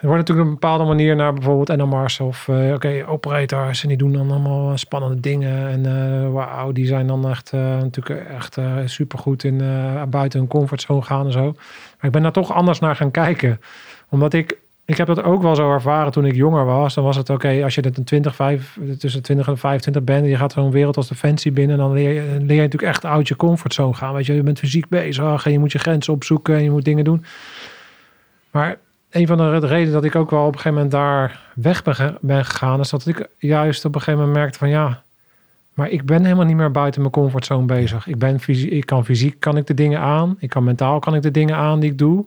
[SPEAKER 2] er wordt natuurlijk op een bepaalde manier naar bijvoorbeeld NMR's of eh, oké, operators. En die doen dan allemaal spannende dingen. En eh wauw, die zijn dan echt eh, natuurlijk echt supergoed in buiten hun comfortzone gaan en zo. Maar ik ben daar toch anders naar gaan kijken. Omdat ik ik heb dat ook wel zo ervaren toen ik jonger was. Dan was het oké, als je een 20, 5, tussen 20 en 25 bent... en je gaat zo'n wereld als Defensie binnen... dan leer je, leer je natuurlijk echt uit je comfortzone gaan. Weet je, je bent fysiek bezig en je moet je grenzen opzoeken... en je moet dingen doen. Maar een van de redenen dat ik ook wel op een gegeven moment daar weg ben, ge- ben gegaan... is dat ik juist op een gegeven moment merkte van ja... maar ik ben helemaal niet meer buiten mijn comfortzone bezig. Ik, ben fysiek, ik kan fysiek kan ik de dingen aan. Ik kan mentaal kan ik de dingen aan die ik doe...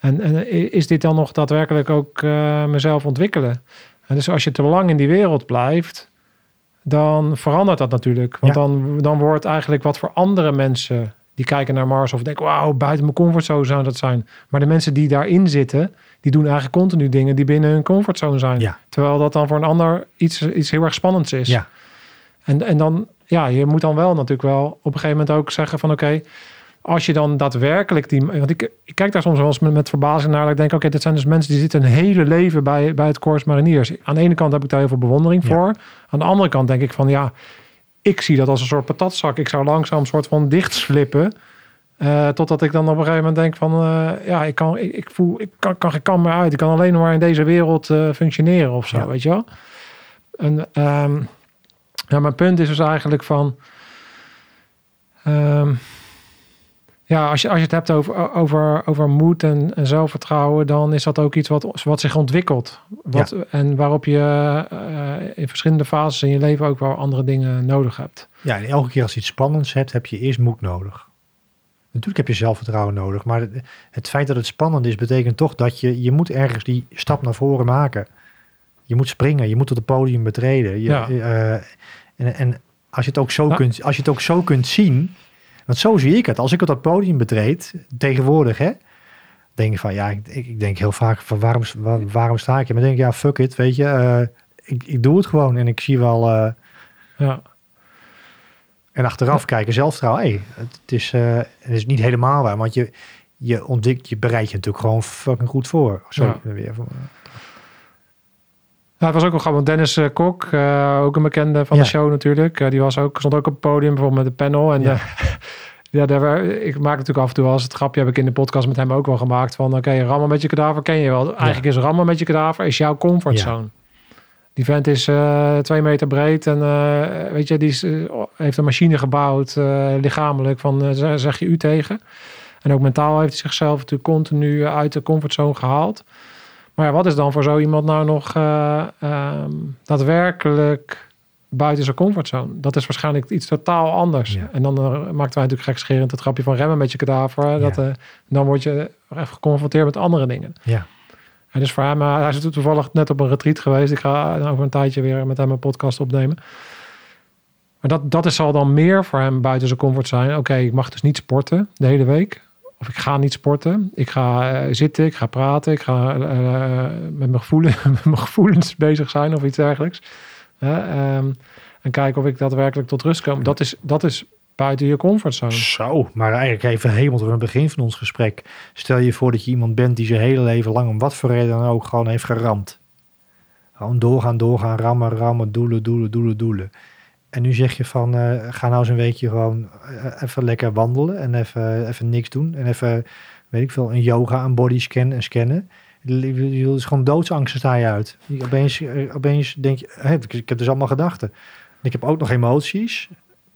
[SPEAKER 2] En, en is dit dan nog daadwerkelijk ook eh, mezelf ontwikkelen? En dus als je te lang in die wereld blijft, dan verandert dat natuurlijk. Want
[SPEAKER 3] Ja.
[SPEAKER 2] dan, dan wordt eigenlijk wat voor andere mensen die kijken naar Mars of denken, wauw, buiten mijn comfortzone zou dat zijn. Maar de mensen die daarin zitten, die doen eigenlijk continu dingen die binnen hun comfortzone zijn.
[SPEAKER 3] Ja.
[SPEAKER 2] Terwijl dat dan voor een ander iets, iets heel erg spannends is.
[SPEAKER 3] Ja.
[SPEAKER 2] En, en dan, ja, je moet dan wel natuurlijk wel op een gegeven moment ook zeggen van oké, als je dan daadwerkelijk die, want ik, ik kijk daar soms wel eens met, met verbazing naar, dat ik denk oké, dit zijn dus mensen die zitten een hele leven bij, bij het Corps Mariniers. Aan de ene kant heb ik daar heel veel bewondering
[SPEAKER 3] Ja.
[SPEAKER 2] voor. Aan de andere kant denk ik van ja, ik zie dat als een soort patatzak. Ik zou langzaam een soort van dichtslippen. eh totdat ik dan op een gegeven moment denk van eh, ja, ik kan, ik, ik voel, ik kan, kan geen kan meer uit. Ik kan alleen maar in deze wereld eh, functioneren of zo,
[SPEAKER 3] Ja.
[SPEAKER 2] weet je wel. En ehm, ja, mijn punt is dus eigenlijk van ehm, ja, als je, als je het hebt over, over, over moed en, en zelfvertrouwen, dan is dat ook iets wat, wat zich ontwikkelt. Wat, En waarop je eh, in verschillende fases in je leven ook wel andere dingen nodig hebt.
[SPEAKER 3] Ja, en elke keer als je iets spannends hebt, heb je eerst moed nodig. Natuurlijk heb je zelfvertrouwen nodig, maar het, het feit dat het spannend is, betekent toch dat je, je moet ergens die stap naar voren maken. Je moet springen, je moet op het podium betreden. Je,
[SPEAKER 2] Ja.
[SPEAKER 3] eh, en, en als je het ook zo kunt, als je het ook zo kunt zien, want zo zie ik het. Als ik op dat podium betreed, tegenwoordig, hè, denk ik van, ja, ik, ik denk heel vaak van, waarom, waar- waarom sta ik hier? Maar dan denk ik, ja, fuck it, weet je, eh, ik, ik doe het gewoon en ik zie wel. eh,
[SPEAKER 2] Ja,
[SPEAKER 3] en achteraf kijken, zelfvertrouwen. Hey, het, het is, eh, het is niet helemaal waar, want je, je ontdekt, je bereidt je natuurlijk gewoon fucking goed voor. Sorry,
[SPEAKER 2] Ja.
[SPEAKER 3] weer
[SPEAKER 2] het was ook wel grappig. want Dennis eh, Kok, eh, ook een bekende van de show natuurlijk. eh, die was ook, stond ook op het podium bijvoorbeeld met de panel. En
[SPEAKER 3] Ja. [LAUGHS]
[SPEAKER 2] daar, ik maak natuurlijk af en toe eens het grapje, heb ik in de podcast met hem ook wel gemaakt. Van oké, rammen met je kadaver ken je wel. Eigenlijk is rammen met je kadaver is jouw comfortzone. Die vent is twee meter breed en weet je, die is, heeft een machine gebouwd, lichamelijk, van zeg- je u tegen. En ook mentaal heeft hij zichzelf natuurlijk continu uit de comfortzone gehaald. Maar ja, wat is dan voor zo iemand nou nog eh, ehm, daadwerkelijk buiten zijn comfortzone? Dat is waarschijnlijk iets totaal anders.
[SPEAKER 3] Ja.
[SPEAKER 2] En dan eh, maakten wij natuurlijk gekscherend het grapje van remmen met je kadaver. Dat,
[SPEAKER 3] Ja.
[SPEAKER 2] eh, dan word je geconfronteerd met andere dingen.
[SPEAKER 3] Ja.
[SPEAKER 2] En dus voor hem, hij is toevallig net op een retreat geweest. Ik ga over een tijdje weer met hem een podcast opnemen. Maar dat, dat is, zal dan meer voor hem buiten zijn comfort zijn. Oké, ik mag dus niet sporten de hele week. Of ik ga niet sporten. Ik ga eh, zitten, ik ga praten. Ik ga eh, met, mijn gevoelens, [LAUGHS] met mijn gevoelens bezig zijn of iets dergelijks. Ehm, en kijken of ik daadwerkelijk tot rust kom. Dat is, dat is buiten je comfortzone.
[SPEAKER 3] Zo, maar eigenlijk even helemaal door het begin van ons gesprek. Stel je voor dat je iemand bent die zijn hele leven lang om wat voor reden dan ook gewoon heeft geramd. Gewoon doorgaan, doorgaan, rammen, rammen, doelen, doelen, doelen, doelen. En nu zeg je van, eh, ga nou eens een weekje gewoon eh, even lekker wandelen en even, even niks doen. En even, weet ik veel, een yoga, een bodyscan en scannen. Je is gewoon doodsangsten sta je uit. Je- Opeens, eh, opeens denk je, hé, ik heb dus allemaal gedachten. Ik heb ook nog emoties.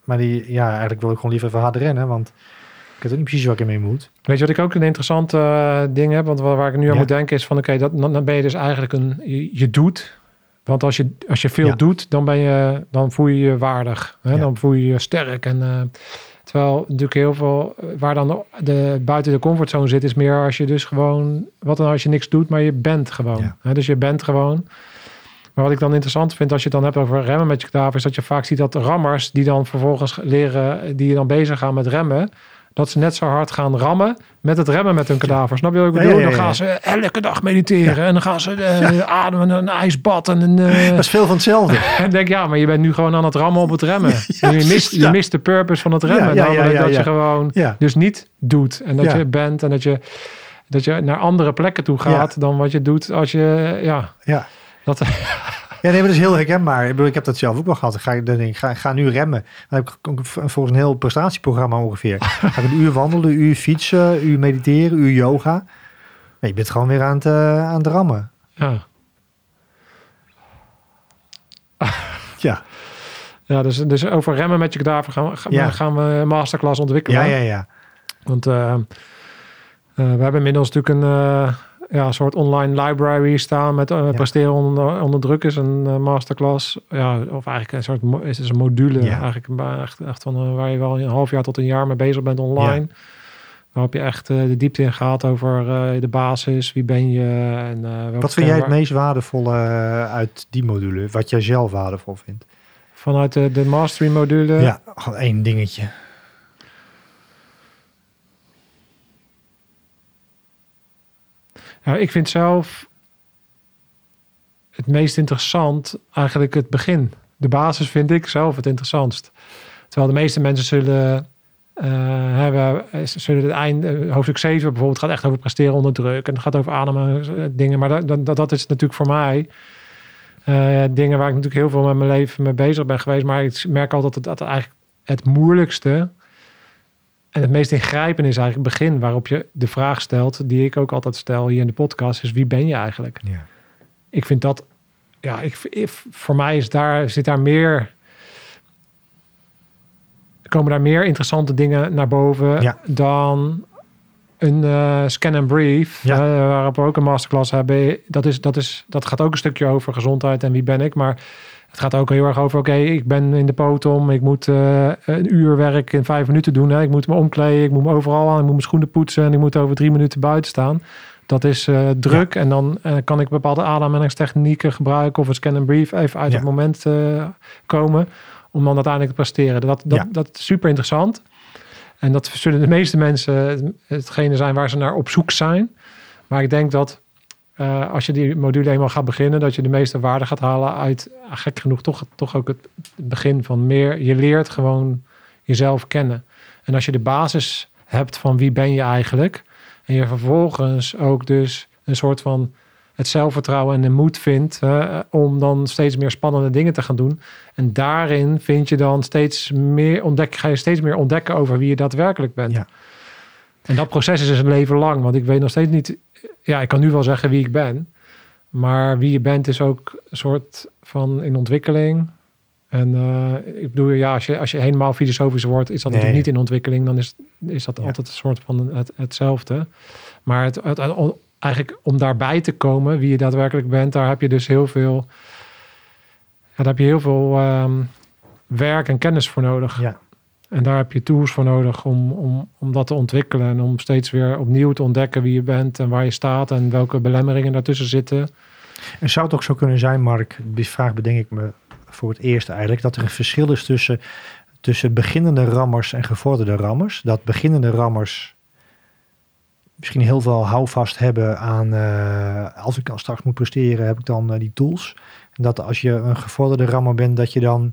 [SPEAKER 3] Maar die, ja, eigenlijk wil ik gewoon liever even hard rennen, want ik weet ook niet precies waar ik ermee moet.
[SPEAKER 2] Weet je wat ik ook een interessant eh, ding heb? Want waar, waar ik nu aan
[SPEAKER 3] Ja.
[SPEAKER 2] moet denken is van... oké, dat dan, dan ben je dus eigenlijk een... Je, je doet. Want als je, als je veel
[SPEAKER 3] Ja.
[SPEAKER 2] doet, dan, ben je, dan voel je je waardig. Hè?
[SPEAKER 3] Ja.
[SPEAKER 2] Dan voel je je sterk. En, eh, terwijl natuurlijk heel veel... Waar dan de, de, buiten de comfortzone zit, is meer als je dus gewoon... Wat dan als je niks doet, maar je bent gewoon.
[SPEAKER 3] Ja.
[SPEAKER 2] Hè? Dus je bent gewoon... Maar wat ik dan interessant vind als je het dan hebt over remmen met je kadaver, is dat je vaak ziet dat rammers die dan vervolgens leren, die dan bezig gaan met remmen, dat ze net zo hard gaan rammen met het remmen met hun kadaver. Snap je wat ik bedoel?
[SPEAKER 3] ja, ja,
[SPEAKER 2] Dan gaan ze elke dag mediteren en dan gaan ze eh, ademen, een ijsbad en een... eh,
[SPEAKER 3] Dat is veel van hetzelfde. [LAUGHS]
[SPEAKER 2] en denk, ja, maar je bent nu gewoon aan het rammen op het remmen. [LAUGHS] Je, mist, je mist de purpose van het remmen. Namelijk dat je gewoon dus niet doet. En dat je bent en dat je, dat je naar andere plekken toe gaat dan wat je doet als je... Ja,
[SPEAKER 3] Ja.
[SPEAKER 2] dat, [LAUGHS]
[SPEAKER 3] Ja, nee, maar dat is heel herkenbaar. Ik, bedoel, ik heb dat zelf ook wel gehad. Ik ga, dan denk ga, ga nu remmen. Dan heb ik volgens een heel prestatieprogramma ongeveer. Ga ik een uur wandelen, een uur fietsen, een uur mediteren, een uur yoga. Nee, je bent gewoon weer aan het, eh, aan het rammen.
[SPEAKER 2] ja.
[SPEAKER 3] Ja,
[SPEAKER 2] Ja, dus, dus over remmen met je kadaver gaan, we- gaan,
[SPEAKER 3] Ja.
[SPEAKER 2] gaan we een masterclass ontwikkelen.
[SPEAKER 3] ja, ja. ja.
[SPEAKER 2] Want eh, eh, we hebben inmiddels natuurlijk een ja, soort online library staan met eh, presteren onder, onder druk is een eh, masterclass. Ja, of eigenlijk een soort is het een module.
[SPEAKER 3] Ja.
[SPEAKER 2] Eigenlijk een- echt, echt van eh, waar je wel een half jaar tot een jaar mee bezig bent online. Waarop je echt de diepte in gaat over de basis, wie ben je en welke
[SPEAKER 3] Wat vind jij het meest waardevolle uit die module? Wat jij zelf waardevol vindt?
[SPEAKER 2] vanuit de, de mastery module.
[SPEAKER 3] Ja, gewoon één dingetje.
[SPEAKER 2] Ja, ik vind zelf het meest interessant eigenlijk het begin. De basis vind ik zelf het interessantst. Terwijl de meeste mensen zullen hebben, eh, zullen het eind, eh, hoofdstuk 7 bijvoorbeeld, gaat echt over presteren onder druk. En het gaat over ademen eh, dingen. Maar dat, dat, dat is natuurlijk voor mij dingen waar ik natuurlijk heel veel met mijn leven mee bezig ben geweest. Maar ik merk altijd dat, dat eigenlijk het moeilijkste en het meest ingrijpende is eigenlijk het begin waarop je de vraag stelt, die ik ook altijd stel hier in de podcast, is wie ben je eigenlijk?
[SPEAKER 3] Ja.
[SPEAKER 2] Ik vind dat, ja, ik, voor mij is daar, zit daar meer, komen daar meer interessante dingen naar boven
[SPEAKER 3] Ja.
[SPEAKER 2] dan een eh, scan and brief,
[SPEAKER 3] Ja.
[SPEAKER 2] eh, waarop we ook een masterclass hebben. Dat, is, dat, is, dat gaat ook een stukje over gezondheid en wie ben ik, maar het gaat ook heel erg over, oké, ik ben in de potom, ik moet eh, een uur werk in vijf minuten doen. Hè. Ik moet me omkleden, ik moet me overal aan, ik moet mijn schoenen poetsen en ik moet over drie minuten buiten staan. Dat is eh, druk en dan eh, kan ik bepaalde ademhalingstechnieken gebruiken of een scan and brief even uit
[SPEAKER 3] Ja.
[SPEAKER 2] het moment komen om dan uiteindelijk te presteren. Dat, dat,
[SPEAKER 3] Ja.
[SPEAKER 2] dat is super interessant. En dat zullen de meeste mensen het- hetgene zijn waar ze naar op zoek zijn. Maar ik denk dat eh, als je die module eenmaal gaat beginnen, dat je de meeste waarde gaat halen uit, ah, gek genoeg, toch, toch ook het begin van meer. Je leert gewoon jezelf kennen. En als je de basis hebt van wie ben je eigenlijk, en je vervolgens ook dus een soort van het zelfvertrouwen en de moed vindt om dan steeds meer spannende dingen te gaan doen. En daarin vind je dan steeds meer ontdek, ga je steeds meer ontdekken over wie je daadwerkelijk bent.
[SPEAKER 3] Ja.
[SPEAKER 2] En dat proces is dus een leven lang, want ik weet nog steeds niet. Ja, ik kan nu wel zeggen wie ik ben, maar wie je bent is ook een soort van in ontwikkeling. En eh, ik bedoel, ja, als je, als je helemaal filosofisch wordt, is dat
[SPEAKER 3] Nee.
[SPEAKER 2] natuurlijk niet in ontwikkeling. Dan is, is dat
[SPEAKER 3] Ja.
[SPEAKER 2] altijd een soort van het, hetzelfde. Maar het, het, het- eigenlijk om daarbij te komen, wie je daadwerkelijk bent, daar heb je dus heel veel, ja, daar heb je heel veel ehm, werk en kennis voor nodig.
[SPEAKER 3] Ja.
[SPEAKER 2] En daar heb je tools voor nodig om, om, om dat te ontwikkelen. En om steeds weer opnieuw te ontdekken wie je bent en waar je staat en welke belemmeringen daartussen zitten.
[SPEAKER 3] En zou het ook zo kunnen zijn, Mark, die vraag bedenk ik me voor het eerst eigenlijk, dat er een verschil is tussen, tussen beginnende rammers en gevorderde rammers. Dat beginnende rammers misschien heel veel houvast hebben aan, eh, als ik dan straks moet presteren, heb ik dan eh, die tools. En dat als je een gevorderde rammer bent, dat je dan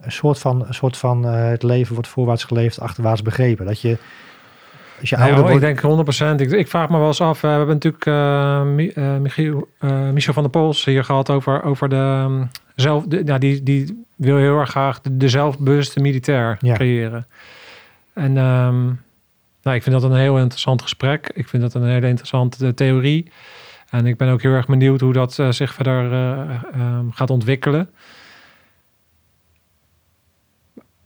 [SPEAKER 3] een soort van, een soort van eh, het leven wordt voorwaarts geleefd, achterwaarts begrepen. Dat je, als je
[SPEAKER 2] Nou,
[SPEAKER 3] ouder
[SPEAKER 2] ik
[SPEAKER 3] wordt...
[SPEAKER 2] denk 100%. Ik, ik vraag me wel eens af. eh, we hebben natuurlijk eh, Mi- Michiel, Michel van der Pols hier gehad over, over de ehm, zelf. De, ja, die, die wil heel erg graag de, de zelfbewuste militair
[SPEAKER 3] Ja.
[SPEAKER 2] creëren. En ehm, nou, ik vind dat een heel interessant gesprek. Ik vind dat een hele interessante theorie. En ik ben ook heel erg benieuwd hoe dat zich verder eh, ehm, gaat ontwikkelen.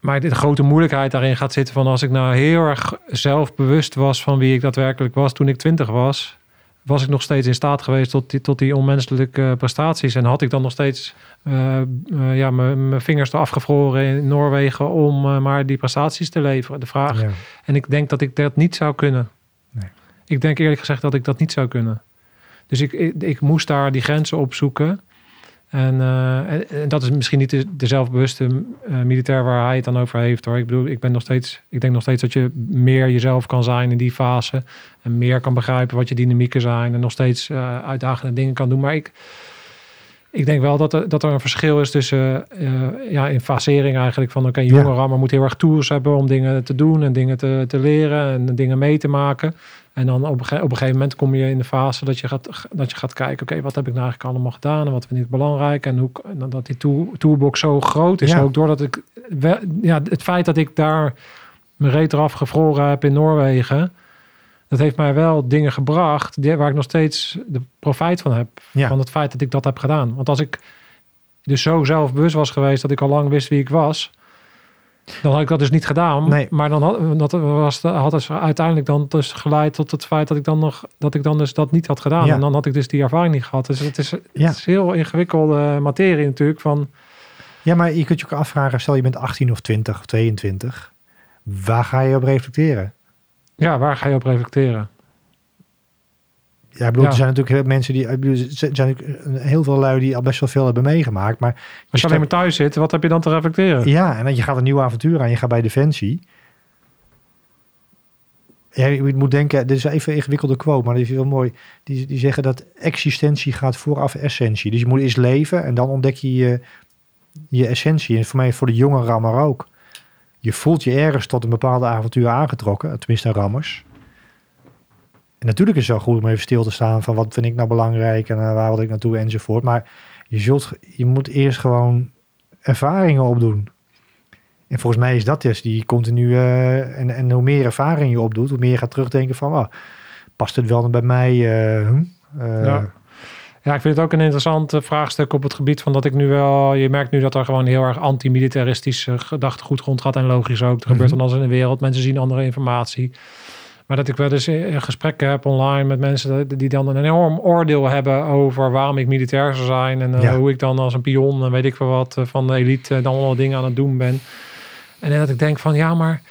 [SPEAKER 2] Maar de grote moeilijkheid daarin gaat zitten van als ik nou heel erg zelfbewust was van wie ik daadwerkelijk was toen ik twintig was, was ik nog steeds in staat geweest tot die, tot die onmenselijke prestaties. En had ik dan nog steeds eh, eh, ja, mijn vingers eraf gevroren in Noorwegen om eh, maar die prestaties te leveren. De vraag.
[SPEAKER 3] Ja.
[SPEAKER 2] En ik denk dat ik dat niet zou kunnen.
[SPEAKER 3] Nee.
[SPEAKER 2] Ik denk eerlijk gezegd dat ik dat niet zou kunnen. Dus ik, ik, ik moest daar die grenzen opzoeken. En, eh, en, en dat is misschien niet de, de zelfbewuste eh, militair waar hij het dan over heeft hoor. Ik bedoel, ik ben nog steeds, ik denk nog steeds dat je meer jezelf kan zijn in die fase. En meer kan begrijpen wat je dynamieken zijn. En nog steeds eh, uitdagende dingen kan doen. Maar ik, ik denk wel dat er, dat er een verschil is tussen ja, in fasering eigenlijk van oké, een
[SPEAKER 3] Ja.
[SPEAKER 2] jonge rammer moet heel erg tools hebben om dingen te doen en dingen te, te leren en dingen mee te maken. En dan op een, op een gegeven moment kom je in de fase dat je gaat, dat je gaat kijken, oké, wat heb ik nou eigenlijk allemaal gedaan en wat vind ik belangrijk en hoe dat die tool, toolbox zo groot is.
[SPEAKER 3] Ja.
[SPEAKER 2] Ook doordat ik, wel, ja, het feit dat ik daar mijn reet eraf gevroren heb in Noorwegen, dat heeft mij wel dingen gebracht waar ik nog steeds de profijt van heb.
[SPEAKER 3] Ja.
[SPEAKER 2] Van het feit dat ik dat heb gedaan. Want als ik dus zo zelfbewust was geweest dat ik al lang wist wie ik was, dan had ik dat dus niet gedaan.
[SPEAKER 3] Nee.
[SPEAKER 2] Maar dan had, dat was, had het uiteindelijk dan dus geleid tot het feit dat ik dan nog dat ik dan dus dat niet had gedaan.
[SPEAKER 3] Ja.
[SPEAKER 2] En dan had ik dus die ervaring niet gehad. Dus het is,
[SPEAKER 3] Ja.
[SPEAKER 2] het is heel ingewikkelde materie natuurlijk. Van,
[SPEAKER 3] Ja, maar je kunt je ook afvragen, stel je bent 18 of 20 of 22, waar ga je op reflecteren?
[SPEAKER 2] ja, waar ga je op reflecteren?
[SPEAKER 3] Ja, ik bedoel,
[SPEAKER 2] Ja.
[SPEAKER 3] er zijn natuurlijk heel- mensen die, er zijn heel veel lui die al best wel veel hebben meegemaakt, maar
[SPEAKER 2] Als je alleen maar thuis zit, wat heb je dan te reflecteren?
[SPEAKER 3] ja, en dan je gaat een nieuw avontuur aan, je gaat bij Defensie. Ja, je moet denken, dit is even een ingewikkelde quote, maar die is heel mooi. Die, die zeggen dat existentie gaat vooraf essentie. Dus je moet eerst leven en dan ontdek je je, je essentie. En voor mij, voor de jonge rammer ook. Je voelt je ergens tot een bepaalde avontuur aangetrokken, tenminste rammers. En natuurlijk is het wel goed om even stil te staan van wat vind ik nou belangrijk en uh, waar wil ik naartoe enzovoort. Maar je, zult, je moet eerst gewoon ervaringen opdoen. En volgens mij is dat dus die continu. Uh, en, en hoe meer ervaring je opdoet, hoe meer je gaat terugdenken van, oh, past het wel bij mij? Uh,
[SPEAKER 2] ja. ja, ik vind het ook een interessant vraagstuk op het gebied van dat ik nu wel. Je merkt nu dat er gewoon heel erg anti-militaristisch gedachtegoed rondgaat. En logisch ook. Er gebeurt van alles in de wereld. Mensen zien andere informatie. Maar dat ik wel eens gesprekken heb online met mensen die dan een enorm oordeel hebben over waarom ik militair zou zijn. En ja. hoe ik dan als een pion en weet ik wel wat van de elite dan allemaal dingen aan het doen ben. En dat ik denk van ja, maar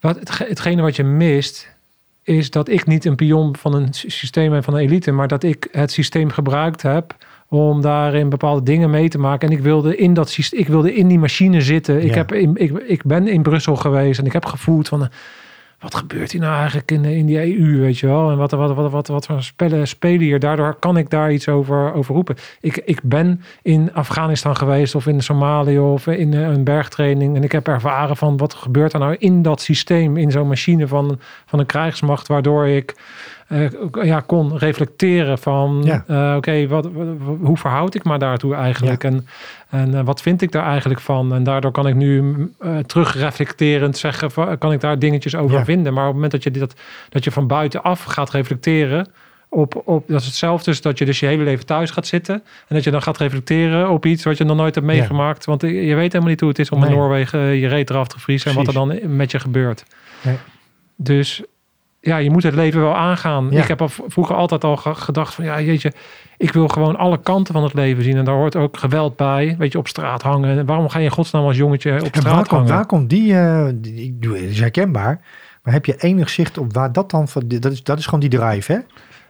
[SPEAKER 2] wat, hetgene wat je mist, is dat ik niet een pion van een systeem ben van een elite, maar dat ik het systeem gebruikt heb om daarin bepaalde dingen mee te maken. En ik wilde in dat systeem, ik wilde in die machine zitten. Ik, heb in, ik, ik ben in Brussel geweest en ik heb gevoeld van wat gebeurt hier nou eigenlijk in, in die EU, weet je wel? En wat, wat, wat, wat, wat voor spellen spelen hier? Daardoor kan ik daar iets over, over roepen. Ik, ik ben in Afghanistan geweest of in Somalië of in eh, een bergtraining. En ik heb ervaren van wat gebeurt er nou in dat systeem, in zo'n machine van, van een krijgsmacht, waardoor ik ja, kon reflecteren van ja. uh, oké, wat, hoe verhoud ik me daartoe eigenlijk? En, en uh, wat vind ik daar eigenlijk van? En daardoor kan ik nu terugreflecterend zeggen, kan ik daar dingetjes over vinden. Maar op het moment dat je, dat, dat je van buitenaf gaat reflecteren, op, op, dat is hetzelfde dus dat je dus je hele leven thuis gaat zitten. En dat je dan gaat reflecteren op iets wat je nog nooit hebt meegemaakt. Want je weet helemaal niet hoe het is om in Noorwegen je reet eraf te vriezen. En wat er dan met je gebeurt. Nee. Dus ja, je moet het leven wel aangaan. Ik heb al vroeger altijd al gedacht van ja, jeetje, ik wil gewoon alle kanten van het leven zien. En daar hoort ook geweld bij. Weet je, op straat hangen. Waarom ga je in godsnaam als jongetje op straat
[SPEAKER 3] waar
[SPEAKER 2] hangen?
[SPEAKER 3] Waar komt die, uh, die, is herkenbaar. Maar heb je enig zicht op waar dat dan, dat is, dat is gewoon die drive hè?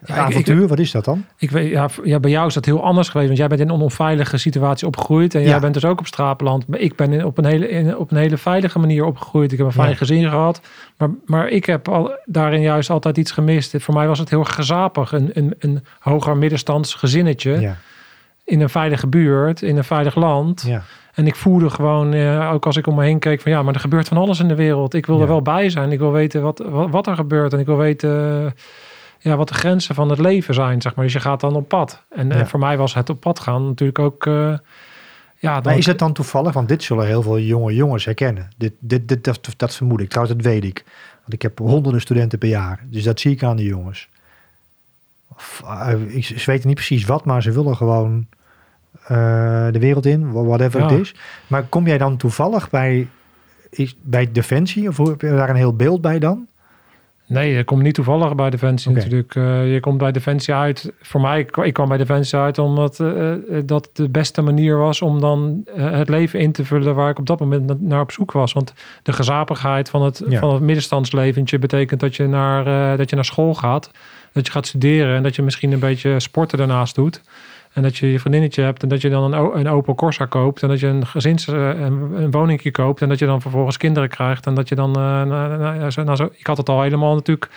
[SPEAKER 3] Ja, avontuur, wat is dat dan?
[SPEAKER 2] Ik weet, ja, ja, bij jou is dat heel anders geweest. Want jij bent in een onveilige situatie opgegroeid. En jij bent dus ook op straatland. Maar ik ben in, op, een hele, in, op een hele veilige manier opgegroeid. Ik heb een fijn gezin gehad. Maar, maar ik heb al, daarin juist altijd iets gemist. Voor mij was het heel gezapig. Een, een, een hoger middenstands gezinnetje. In een veilige buurt, in een veilig land. En ik voelde gewoon, eh, ook als ik om me heen keek, van ja, maar er gebeurt van alles in de wereld. Ik wil er wel bij zijn. Ik wil weten wat, wat, wat er gebeurt. En ik wil weten ja, wat de grenzen van het leven zijn, zeg maar. Dus je gaat dan op pad. En, en voor mij was het op pad gaan natuurlijk ook... Uh, ja, dan...
[SPEAKER 3] Maar is het dan toevallig? Want dit zullen heel veel jonge jongens herkennen. Dit, dit, dit, dat, dat vermoed ik. Trouwens, dat weet ik. Want ik heb honderden studenten per jaar. Dus dat zie ik aan de jongens. Of, uh, ik, ze weten niet precies wat, maar ze willen gewoon uh, de wereld in, whatever het is. Maar kom jij dan toevallig bij, is, bij Defensie? Of heb je daar een heel beeld bij dan?
[SPEAKER 2] Nee, je komt niet toevallig bij Defensie natuurlijk. Uh, je komt bij Defensie uit. Voor mij, ik kwam bij Defensie uit omdat uh, dat de beste manier was om dan het leven in te vullen waar ik op dat moment naar op zoek was. Want de gezapigheid van het, van het middenstandsleventje betekent dat je, naar, dat je naar school gaat, dat je gaat studeren en dat je misschien een beetje sporten daarnaast doet. En dat je je vriendinnetje hebt en dat je dan een, een Opel Corsa koopt. En dat je een gezins, een, een woningje koopt. En dat je dan vervolgens kinderen krijgt. En dat je dan, uh, nou, zo, ik had het al helemaal natuurlijk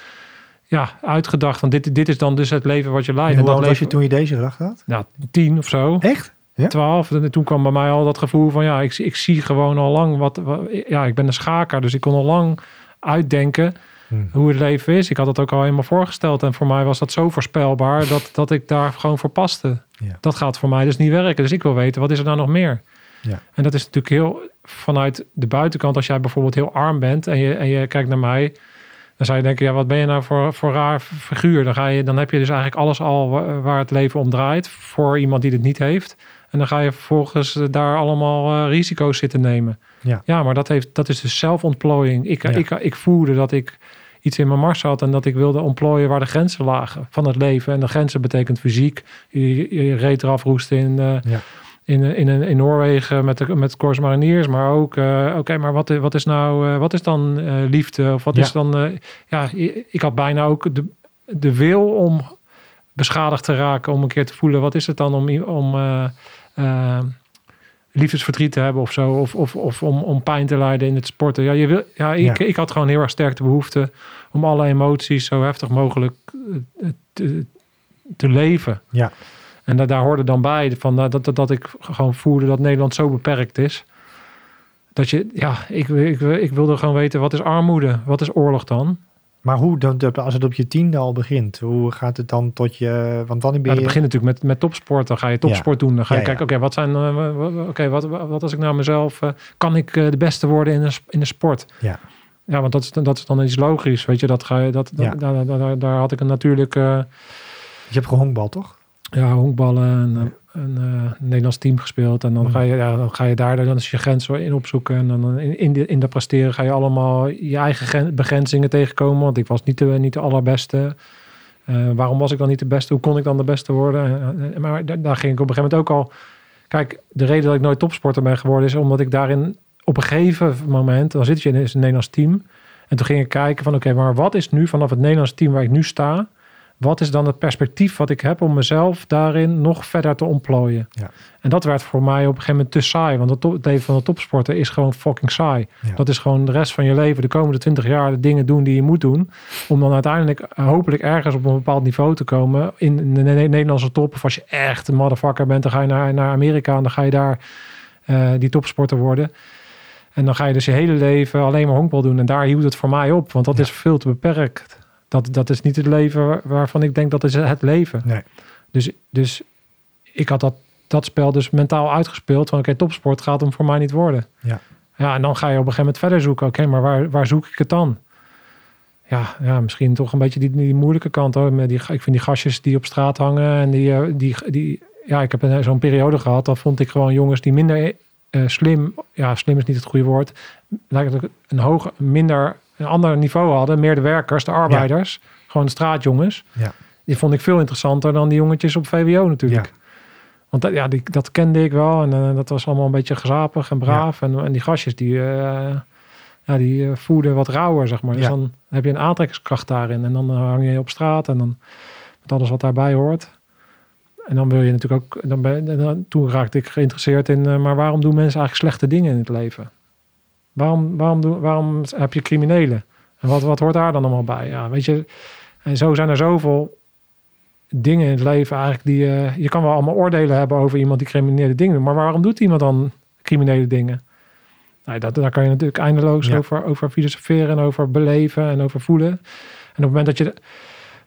[SPEAKER 2] ja, uitgedacht. Van dit, dit is dan dus het leven wat je leidt.
[SPEAKER 3] En hoe
[SPEAKER 2] oud
[SPEAKER 3] was je toen je deze gedacht had?
[SPEAKER 2] Nou, tien of zo.
[SPEAKER 3] Echt?
[SPEAKER 2] Ja? Twaalf. En toen kwam bij mij al dat gevoel van ja, ik, ik zie gewoon al lang wat, wat ja, ik ben een schaker. Dus ik kon al lang uitdenken Hmm. hoe het leven is. Ik had het ook al helemaal voorgesteld. En voor mij was dat zo voorspelbaar dat, dat ik daar gewoon voor paste. Ja. Dat gaat voor mij dus niet werken. Dus ik wil weten, wat is er nou nog meer? Ja. En dat is natuurlijk heel vanuit de buitenkant. Als jij bijvoorbeeld heel arm bent en je, en je kijkt naar mij. Dan zou je denken, ja, wat ben je nou voor, voor raar figuur? Dan, ga je, dan heb je dus eigenlijk alles al waar het leven om draait. Voor iemand die het niet heeft. En dan ga je vervolgens daar allemaal uh, risico's zitten nemen. Ja, ja maar dat, heeft, dat is dus zelfontplooiing. Ik, ik, ik voelde dat ik iets in mijn mars had en dat ik wilde ontplooien waar de grenzen lagen van het leven. En de grenzen betekent fysiek. Je, je reed eraf roesten in, uh, ja. in, in, in, Noorwegen met, de, met Corps Mariniers, maar ook, uh, oké, maar wat, wat is nou, uh, wat is dan liefde? Of wat ja. is dan, ja, ik had bijna ook de, de wil om beschadigd te raken, om een keer te voelen, wat is het dan om, om liefdesverdriet te hebben of zo. Of, of, of om, om pijn te lijden in het sporten. Ja, je wil, ja, ik,
[SPEAKER 3] Ja.
[SPEAKER 2] ik had gewoon heel erg sterk de behoefte om alle emoties zo heftig mogelijk eh, te, te leven.
[SPEAKER 3] Ja.
[SPEAKER 2] En da- daar hoorde dan bij van, dat, dat, dat ik gewoon voelde dat Nederland zo beperkt is. Dat je, ja, ik, ik, ik wilde gewoon weten, wat is armoede? Wat is oorlog dan?
[SPEAKER 3] Maar hoe, dan, als het op je tiende al begint, hoe gaat het dan tot je... Want wanneer ben
[SPEAKER 2] Ja,
[SPEAKER 3] je...
[SPEAKER 2] dat begint natuurlijk met, met topsport. Dan ga je topsport doen. Dan ga je
[SPEAKER 3] Ja,
[SPEAKER 2] kijken, oké, wat zijn, eh, oké, wat, wat als ik nou mezelf, eh, kan ik eh, de beste worden in de, sp- in de sport?
[SPEAKER 3] Ja.
[SPEAKER 2] Ja, want dat is, dan- dat is dan iets logisch, weet je. Dat ga je, dat,
[SPEAKER 3] Ja.
[SPEAKER 2] daar, daar, daar, daar had ik een natuurlijk, eh,
[SPEAKER 3] Je hebt gehonkbal, toch?
[SPEAKER 2] ja, honkballen en een eh, Nederlands team gespeeld. En dan,
[SPEAKER 3] Mhm.
[SPEAKER 2] ga je, ja, dan ga je daar dan is je grens in opzoeken. En dan in, in, de, in dat presteren ga je allemaal je eigen gren- begrenzingen tegenkomen. Want ik was niet de, niet de allerbeste. Eh, waarom was ik dan niet de beste? Hoe kon ik dan de beste worden? Eh, maar daar, daar ging ik op een gegeven moment ook al... Kijk, de reden dat ik nooit topsporter ben geworden... is omdat ik daarin op een gegeven moment... dan zit je in een Nederlands team... en toen ging ik kijken van... oké, maar wat is nu vanaf het Nederlands team waar ik nu sta... wat is dan het perspectief wat ik heb... om mezelf daarin nog verder te ontplooien?
[SPEAKER 3] Ja.
[SPEAKER 2] En dat werd voor mij op een gegeven moment te saai. Want het, leven van de topsporter is gewoon fucking saai.
[SPEAKER 3] Ja.
[SPEAKER 2] Dat is gewoon de rest van je leven, de komende twintig jaar, de dingen doen die je moet doen. Om dan uiteindelijk eh, hopelijk ergens op een bepaald niveau te komen. In de Ne- Nederlandse top. Of als je echt een motherfucker bent, dan ga je naar, naar Amerika en dan ga je daar eh, die topsporter worden. En dan ga je dus je hele leven alleen maar honkbal doen. En daar hield het voor mij op, want dat
[SPEAKER 3] Ja.
[SPEAKER 2] is veel te beperkt. Dat, dat is niet het leven waar- waarvan ik denk dat is het leven.
[SPEAKER 3] Nee.
[SPEAKER 2] Dus, dus ik had dat, dat spel dus mentaal uitgespeeld. Van oké, topsport gaat hem voor mij niet worden.
[SPEAKER 3] Ja.
[SPEAKER 2] Ja, en dan ga je op een gegeven moment verder zoeken. Oké, maar waar, waar zoek ik het dan? Ja, ja, misschien toch een beetje die, die moeilijke kant. Hoor. Met die, ik vind die gastjes die op straat hangen. En die, eh, die, die ja, ik heb een- zo'n periode gehad. Dan vond ik gewoon jongens die minder eh, slim. Ja, slim is niet het goede woord. Lijkt een hoger, minder, een ander niveau hadden. Meer de werkers, de arbeiders. Gewoon de straatjongens.
[SPEAKER 3] Ja.
[SPEAKER 2] Die vond ik veel interessanter dan die jongetjes op VWO natuurlijk. Want dat, ja, die, dat kende ik wel. En eh, dat was allemaal een beetje gezapig en braaf. En, en die gastjes, die, eh, ja, die eh, voerden wat rauwer, zeg maar. Dus dan heb je een aantrekkingskracht daarin. En dan hang je op straat en dan met alles wat daarbij hoort. En dan wil je natuurlijk ook... Dan ben, en dan, toen raakte ik geïnteresseerd in... maar waarom doen mensen eigenlijk slechte dingen in het leven? Waarom, waarom, doen, waarom heb je criminelen? En wat, wat hoort daar dan allemaal bij? Ja, weet je... En zo zijn er zoveel dingen in het leven eigenlijk die... eh, je kan wel allemaal oordelen hebben over iemand die criminele dingen doet. Maar waarom doet iemand dan criminele dingen? Nou, dat, daar kan je natuurlijk eindeloos
[SPEAKER 3] Ja.
[SPEAKER 2] over, over filosoferen en over beleven en over voelen. En op het moment dat je de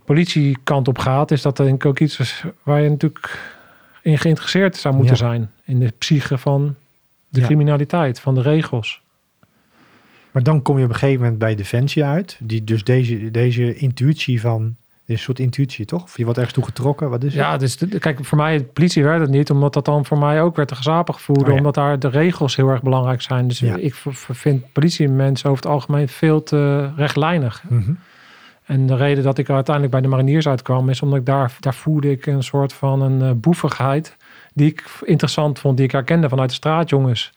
[SPEAKER 2] politiekant op gaat, is dat denk ik ook iets waar je natuurlijk in geïnteresseerd zou moeten
[SPEAKER 3] Ja.
[SPEAKER 2] zijn. In de psyche van de
[SPEAKER 3] Ja.
[SPEAKER 2] criminaliteit, van de regels.
[SPEAKER 3] Maar dan kom je op een gegeven moment bij Defensie uit. Die, dus deze, deze intuïtie van... dit is een soort intuïtie, toch? Of je wordt ergens toe getrokken. Wat is het?
[SPEAKER 2] Ja, dus de- kijk, voor mij, de politie werd het niet, omdat dat dan voor mij ook werd te gezapig voelde,
[SPEAKER 3] Oh ja.
[SPEAKER 2] omdat daar de regels heel erg belangrijk zijn. Dus
[SPEAKER 3] Ja.
[SPEAKER 2] ik vind politiemensen over het algemeen veel te rechtlijnig.
[SPEAKER 3] Mhm.
[SPEAKER 2] En de reden dat ik uiteindelijk bij de mariniers uitkwam, is omdat ik daar, daar voelde ik een soort van een eh, boevigheid die ik interessant vond, die ik herkende vanuit de straatjongens.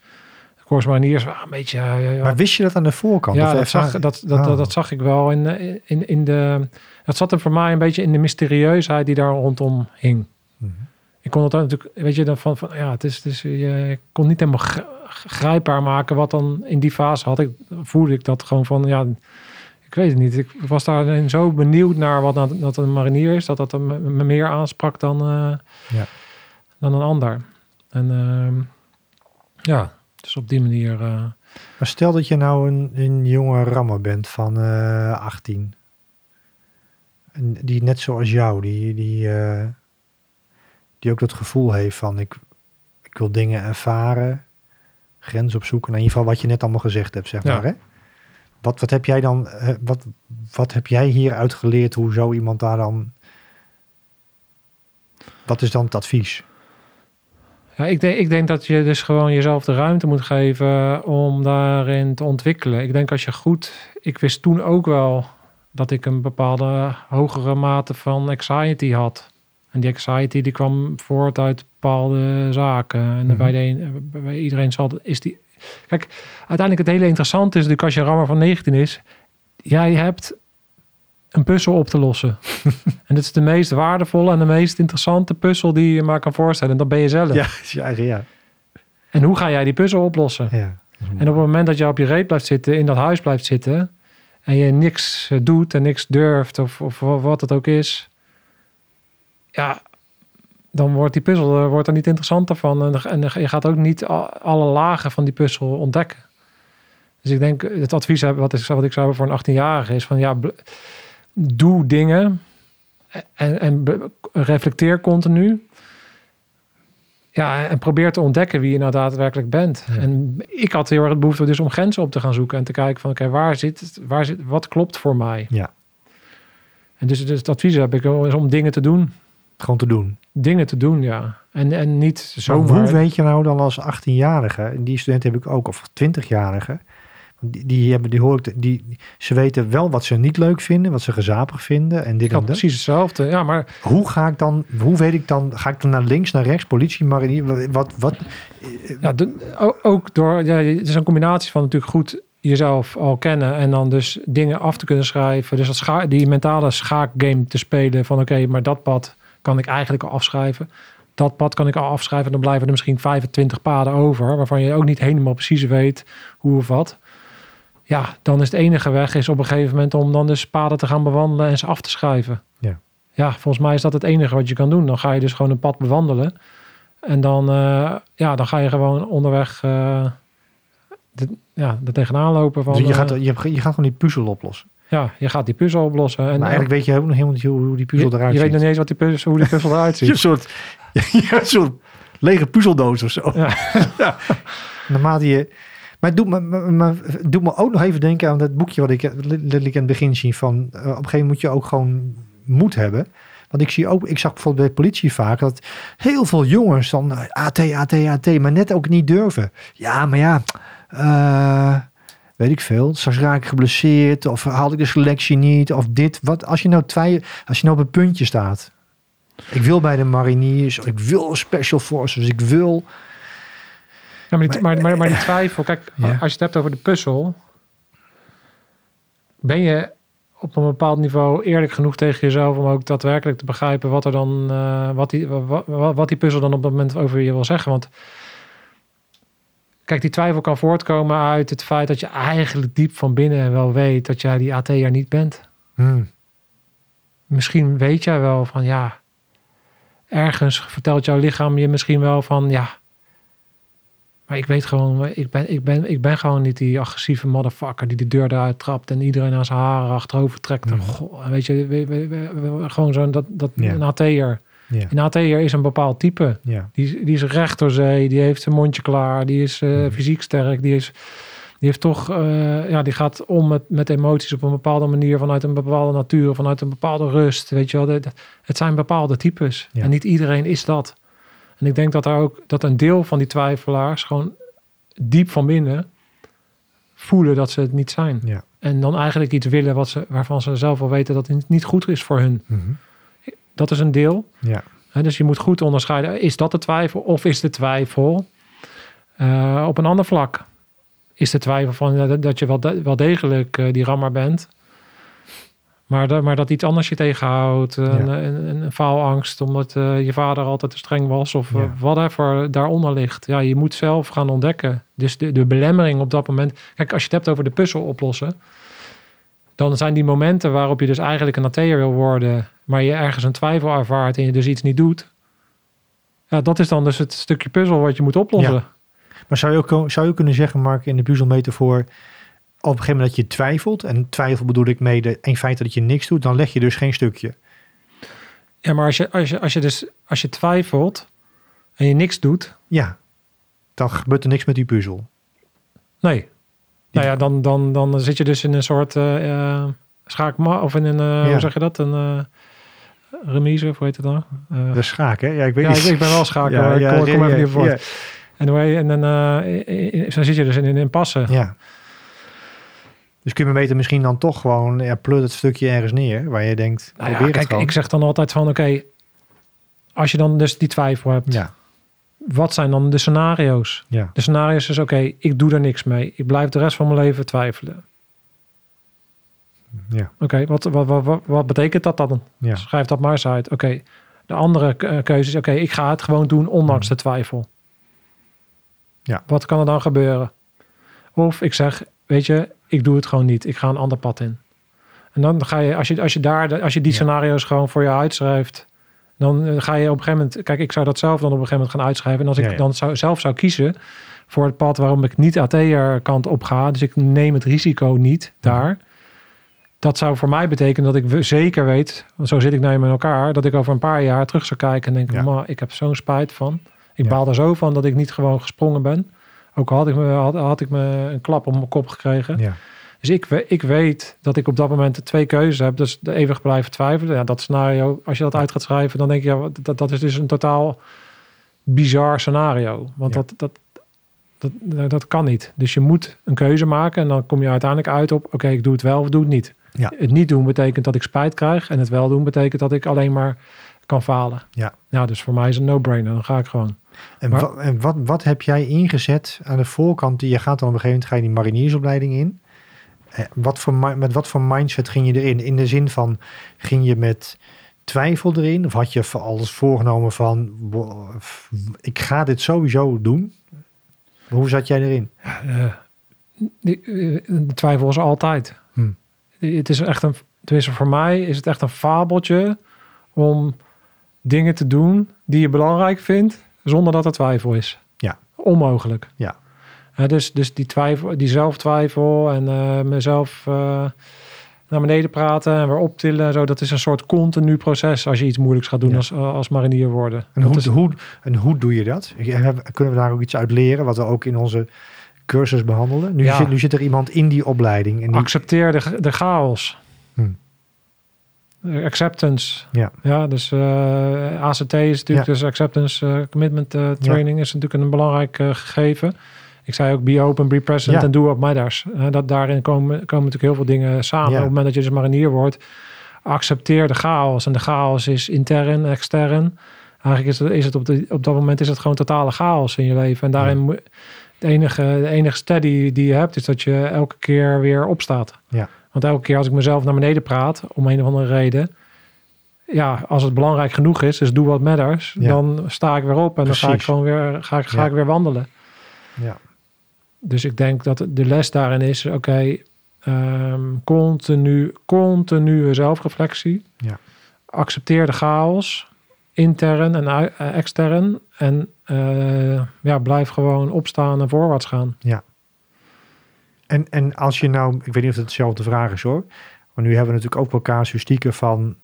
[SPEAKER 2] Corps Mariniers waren een beetje... eh, ja,
[SPEAKER 3] Maar wist je dat aan de voorkant?
[SPEAKER 2] ja, dat zag, dat, dat,
[SPEAKER 3] Oh.
[SPEAKER 2] dat, dat zag ik wel in, de- in, in de... Dat zat er voor mij een beetje in de mysterieusheid die daar rondom hing.
[SPEAKER 3] Mhm.
[SPEAKER 2] Ik kon het dan natuurlijk, weet je, dan van, van ja, het is, het is, je kon niet helemaal gr- grijpbaar maken wat dan in die fase had ik, voelde ik dat gewoon van, ja, ik weet het niet. Ik was daarin zo benieuwd naar wat dat, dat een marinier is, dat dat me, me meer aansprak dan, eh,
[SPEAKER 3] Ja.
[SPEAKER 2] dan een ander. En ehm, ja, dus op die manier, eh,
[SPEAKER 3] Maar stel dat je nou een, een jonge rammer bent van eh 18. En die net zoals jou, die, die, eh, die ook dat gevoel heeft van ik, ik wil dingen ervaren, grens opzoeken. In ieder geval wat je net allemaal gezegd hebt, zeg
[SPEAKER 2] Ja.
[SPEAKER 3] maar. Hè? Wat, wat heb jij dan, wat, wat heb jij hieruit geleerd hoe zo iemand daar dan, wat is dan het advies?
[SPEAKER 2] Ja, ik, denk, ik denk dat je dus gewoon jezelf de ruimte moet geven om daarin te ontwikkelen. Ik denk als je goed. Ik wist toen ook wel dat ik een bepaalde hogere mate van anxiety had. En die anxiety die kwam voort uit bepaalde zaken. En
[SPEAKER 3] Mhm.
[SPEAKER 2] bij, de bij iedereen zal is die. Kijk, uiteindelijk het hele interessante is natuurlijk als je rammer van 19 is. Jij hebt een puzzel op te lossen. [LAUGHS] en dit is de meest waardevolle en de meest interessante puzzel die je maar kan voorstellen. En dat ben je zelf.
[SPEAKER 3] Ja, is je eigen, ja.
[SPEAKER 2] En hoe ga jij die puzzel oplossen?
[SPEAKER 3] Ja.
[SPEAKER 2] En op het moment dat je op je reet blijft zitten, in dat huis blijft zitten, en je niks eh, doet en niks durft, of, of wa- wat het ook is, ja, dan wordt die puzzel er, wordt er niet interessanter van. En, en je gaat ook niet alle lagen van die puzzel ontdekken. Dus ik denk, het advies wat ik, wat ik zou hebben voor een 18-jarige is van ja, doe dingen en, en reflecteer continu. Ja, en probeer te ontdekken wie je nou daadwerkelijk bent.
[SPEAKER 3] Ja.
[SPEAKER 2] En ik had heel erg het behoefte dus om grenzen op te gaan zoeken en te kijken van oké, waar zit waar zit, wat klopt voor mij?
[SPEAKER 3] Ja.
[SPEAKER 2] En dus, dus het advies heb ik wel is om dingen te doen.
[SPEAKER 3] Gewoon te doen.
[SPEAKER 2] Dingen te doen, ja. En, en niet
[SPEAKER 3] Maar
[SPEAKER 2] zomaar.
[SPEAKER 3] hoe weet je nou dan als 18-jarige, en die student heb ik ook, of 20-jarige, die, die, hebben, die hoor ik, die, ze weten wel wat ze niet leuk vinden, wat ze gezapig vinden en dit
[SPEAKER 2] ik had
[SPEAKER 3] en dat.
[SPEAKER 2] precies hetzelfde. Ja, maar
[SPEAKER 3] Hoe ga ik dan, hoe weet ik dan, ga ik dan naar links, naar rechts, politie, marinier, wat, wat,
[SPEAKER 2] Ja, de- o- ook door, ja, het is een combinatie van natuurlijk goed jezelf al kennen en dan dus dingen af te kunnen schrijven. Dus dat scha die mentale schaakgame te spelen van oké, maar dat pad kan ik eigenlijk al afschrijven. Dat pad kan ik al afschrijven. Dan blijven er misschien 25 paden over, waarvan je ook niet helemaal precies weet hoe of wat. Ja, dan is het enige weg is op een gegeven moment om dan dus paden te gaan bewandelen en ze af te schrijven.
[SPEAKER 3] Ja.
[SPEAKER 2] Ja, volgens mij is dat het enige wat je kan doen. Dan ga je dus gewoon een pad bewandelen. En dan, eh, ja, dan ga je gewoon onderweg eh de, ja, er tegenaan lopen. Van,
[SPEAKER 3] dus je,
[SPEAKER 2] eh,
[SPEAKER 3] gaat, je, je gaat gewoon die puzzel oplossen.
[SPEAKER 2] ja, je gaat die puzzel oplossen. En,
[SPEAKER 3] maar eigenlijk weet je ook nog helemaal niet hoe, hoe die puzzel
[SPEAKER 2] je,
[SPEAKER 3] eruit
[SPEAKER 2] je weet
[SPEAKER 3] ziet.
[SPEAKER 2] nog niet eens wat die puzzel, hoe die puzzel eruit [LAUGHS]
[SPEAKER 3] Je hebt
[SPEAKER 2] ziet.
[SPEAKER 3] een soort, [LAUGHS] je hebt soort lege puzzeldoos of zo.
[SPEAKER 2] Ja. [LAUGHS]
[SPEAKER 3] ja. Naarmate je... Maar het doet me, het doet me ook nog even denken aan dat boekje wat ik letterlijk in het begin zie van... eh, op een gegeven moment moet je ook gewoon moed hebben. Want ik zie ook, ik zag bijvoorbeeld bij de politie vaak dat heel veel jongens dan eh, AT, AT, AT, maar net ook niet durven. Ja, maar ja, eh, weet ik veel. Straks raak ik geblesseerd of haal ik de selectie niet of dit. Wat, als je nou twee, als je nou op een puntje staat. Ik wil bij de mariniers, ik wil special forces, ik wil...
[SPEAKER 2] Maar, die, maar, maar, maar die [LAUGHS] twijfel, kijk,
[SPEAKER 3] Ja.
[SPEAKER 2] als je het hebt over de puzzel, ben je op een bepaald niveau eerlijk genoeg tegen jezelf om ook daadwerkelijk te begrijpen wat er dan, eh, wat, die, wat, wat die puzzel dan op dat moment over je wil zeggen. Want kijk, die twijfel kan voortkomen uit het feit dat je eigenlijk diep van binnen wel weet dat jij die AT'er niet bent.
[SPEAKER 3] Hmm,
[SPEAKER 2] Misschien weet jij wel van ja, ergens vertelt jouw lichaam je misschien wel van ja. Maar ik weet gewoon, ik ben, ik ben, ik ben gewoon niet die agressieve motherfucker die de deur eruit trapt en iedereen aan zijn haren achterover trekt. Goh, weet je, we, we- we- we- gewoon zo'n dat, dat een AT'er. Een AT'er is een bepaald type. Die, die is recht door zee, die heeft zijn mondje klaar, die is eh,
[SPEAKER 3] Mhm.
[SPEAKER 2] fysiek sterk, die, is, die heeft toch, eh, ja, die gaat om met, met emoties op een bepaalde manier, vanuit een bepaalde natuur, vanuit een bepaalde rust. Weet je wel, het zijn bepaalde types
[SPEAKER 3] Ja.
[SPEAKER 2] en niet iedereen is dat. En ik denk dat er ook dat een deel van die twijfelaars gewoon diep van binnen voelen dat ze het niet zijn.
[SPEAKER 3] Ja.
[SPEAKER 2] En dan eigenlijk iets willen wat ze, waarvan ze zelf wel weten dat het niet goed is voor hun.
[SPEAKER 3] Mhm.
[SPEAKER 2] Dat is een deel.
[SPEAKER 3] Ja.
[SPEAKER 2] Dus je moet goed onderscheiden. Is dat de twijfel of is de twijfel eh, op een ander vlak? Is de twijfel van dat- dat je wel, de- wel degelijk eh, die rammer bent. Maar, dat- maar dat iets anders je tegenhoudt. Een,
[SPEAKER 3] Ja.
[SPEAKER 2] een, een, een faalangst omdat eh, je vader altijd te streng was. Of
[SPEAKER 3] Ja.
[SPEAKER 2] eh, whatever daaronder ligt. Ja, je moet zelf gaan ontdekken. Dus de, de belemmering op dat moment. Kijk, als je het hebt over de puzzel oplossen. Dan zijn die momenten waarop je dus eigenlijk een AT'er wil worden. Maar je ergens een twijfel ervaart en je dus iets niet doet. Ja, dat is dan dus het stukje puzzel wat je moet oplossen.
[SPEAKER 3] Ja. Maar zou je, ook, zou je kunnen zeggen, Mark, in de puzzelmetafoor... op een gegeven moment dat je twijfelt... en twijfel bedoel ik mede in feite dat je niks doet... dan leg je dus geen stukje.
[SPEAKER 2] Ja, maar als je, als je, als je dus als je twijfelt en je niks doet,
[SPEAKER 3] Ja, dan gebeurt er niks met die puzzel.
[SPEAKER 2] nee. Nou ja, dan, dan, dan zit je dus in een soort eh, schaakma of in een, eh,
[SPEAKER 3] Ja.
[SPEAKER 2] hoe zeg je dat? Een eh, remise, of hoe heet het dan?
[SPEAKER 3] Dat is schaak, hè? Ja, ik weet
[SPEAKER 2] ja,
[SPEAKER 3] niet.
[SPEAKER 2] ik, ik ben wel schaker,
[SPEAKER 3] Ja,
[SPEAKER 2] maar ik kom, kom
[SPEAKER 3] ja,
[SPEAKER 2] even niet voor. en dan, zo zit je dus in een impasse.
[SPEAKER 3] ja. Dus kun je beter misschien dan toch gewoon... Ja, plut het stukje ergens neer... waar je denkt,
[SPEAKER 2] Nou ja,
[SPEAKER 3] probeer het
[SPEAKER 2] kijk,
[SPEAKER 3] gewoon.
[SPEAKER 2] ik zeg dan altijd van, oké, als je dan dus die twijfel hebt,
[SPEAKER 3] Ja,
[SPEAKER 2] wat zijn dan de scenario's?
[SPEAKER 3] ja,
[SPEAKER 2] De scenario's is, oké, ik doe er niks mee. Ik blijf de rest van mijn leven twijfelen.
[SPEAKER 3] ja,
[SPEAKER 2] Oké, wat, wat, wat, wat, wat betekent dat dan?
[SPEAKER 3] ja.
[SPEAKER 2] Schrijf dat maar eens uit. Oké, de andere ke- keuze is, oké, ik ga het gewoon doen ondanks
[SPEAKER 3] Hmm.
[SPEAKER 2] de twijfel.
[SPEAKER 3] Ja.
[SPEAKER 2] Wat kan er dan gebeuren? Of ik zeg, weet je, ik doe het gewoon niet. Ik ga een ander pad in. En dan ga je, als je, als je daar, als je die
[SPEAKER 3] Ja.
[SPEAKER 2] scenario's gewoon voor je uitschrijft, dan eh, ga je op een gegeven moment, kijk, ik zou dat zelf dan op een gegeven moment gaan uitschrijven. En als ik
[SPEAKER 3] Ja, ja.
[SPEAKER 2] dan zou, zelf zou kiezen voor het pad waarom ik niet AT'er kant op ga, dus ik neem het risico niet daar. Dat zou voor mij betekenen dat ik zeker weet, want zo zit ik nou met elkaar, dat ik over een paar jaar terug zou kijken en denken,
[SPEAKER 3] Ja.
[SPEAKER 2] "Ma, ik heb zo'n spijt van. Ik baal er zo van dat ik niet gewoon gesprongen ben. Ook al had ik me, had, had ik me een klap op mijn kop gekregen.
[SPEAKER 3] Ja.
[SPEAKER 2] Dus ik, ik weet dat ik op dat moment twee keuzes heb. Dus de eeuwig blijven twijfelen. Ja, dat scenario, als je dat uit gaat schrijven, dan denk je, ja, dat, dat is dus een totaal bizar scenario. Want
[SPEAKER 3] Ja.
[SPEAKER 2] dat, dat, dat, nou, dat kan niet. Dus je moet een keuze maken en dan kom je uiteindelijk uit op, oké, ik doe het wel of doe het niet.
[SPEAKER 3] Ja.
[SPEAKER 2] Het niet doen betekent dat ik spijt krijg en het wel doen betekent dat ik alleen maar kan falen.
[SPEAKER 3] Ja.
[SPEAKER 2] Ja, dus voor mij is een no-brainer. Dan ga ik gewoon.
[SPEAKER 3] En,
[SPEAKER 2] Maar-
[SPEAKER 3] wat, en wat, wat heb jij ingezet aan de voorkant? Je gaat dan op een gegeven moment ga je die mariniersopleiding in. Eh, Wat voor, met wat voor mindset ging je erin? In de zin van, ging je met twijfel erin? Of had je voor alles voorgenomen van, ik ga dit sowieso doen? Hoe zat jij erin?
[SPEAKER 2] Eh, eh, de twijfel is altijd.
[SPEAKER 3] Hm.
[SPEAKER 2] Het is echt een, tenminste voor mij is het echt een fabeltje om dingen te doen die je belangrijk vindt, zonder dat er twijfel is.
[SPEAKER 3] Ja.
[SPEAKER 2] Onmogelijk.
[SPEAKER 3] Ja.
[SPEAKER 2] Dus, dus die twijfel, die zelftwijfel en eh, mezelf eh, naar beneden praten en weer optillen en zo, dat is een soort continu proces als je iets moeilijks gaat doen
[SPEAKER 3] Ja.
[SPEAKER 2] als, als marinier worden.
[SPEAKER 3] En
[SPEAKER 2] Dat
[SPEAKER 3] hoe,
[SPEAKER 2] is-
[SPEAKER 3] hoe, en hoe doe je dat? Kunnen we daar ook iets uit leren, wat we ook in onze cursus behandelen? Nu,
[SPEAKER 2] Ja.
[SPEAKER 3] zit, nu zit er iemand in die opleiding. En die,
[SPEAKER 2] accepteer de, de chaos.
[SPEAKER 3] Hmm.
[SPEAKER 2] Eh, Acceptance.
[SPEAKER 3] Ja.
[SPEAKER 2] Ja, dus eh, ACT is natuurlijk,
[SPEAKER 3] Ja.
[SPEAKER 2] dus Acceptance eh, Commitment Training is natuurlijk een belangrijk gegeven. Ik zei ook be open, be present
[SPEAKER 3] Ja.
[SPEAKER 2] en do what matters. Dat daarin komen, komen natuurlijk heel veel dingen samen.
[SPEAKER 3] Ja.
[SPEAKER 2] Op het moment dat je dus marinier wordt, accepteer de chaos. En de chaos is intern, extern. Eigenlijk is het, is het op, de, op dat moment is het gewoon totale chaos in je leven. En daarin
[SPEAKER 3] Ja.
[SPEAKER 2] moet de enige, de enige steady die je hebt, is dat je elke keer weer opstaat.
[SPEAKER 3] Ja.
[SPEAKER 2] Want elke keer als ik mezelf naar beneden praat, om een of andere reden, ja, als het belangrijk genoeg is, dus do what matters,
[SPEAKER 3] Ja.
[SPEAKER 2] dan sta ik weer op en dan ga ik gewoon weer, ga ik, ga
[SPEAKER 3] Ja.
[SPEAKER 2] ik weer wandelen.
[SPEAKER 3] ja.
[SPEAKER 2] Dus ik denk dat de les daarin is, oké, ehm, continu, continue zelfreflectie.
[SPEAKER 3] Ja.
[SPEAKER 2] Accepteer de chaos, intern en eh, extern. En eh, ja, blijf gewoon opstaan en voorwaarts gaan.
[SPEAKER 3] En, en als je nou, ik weet niet of het hetzelfde vraag is hoor. Maar nu hebben we natuurlijk ook wel casuïstieken van,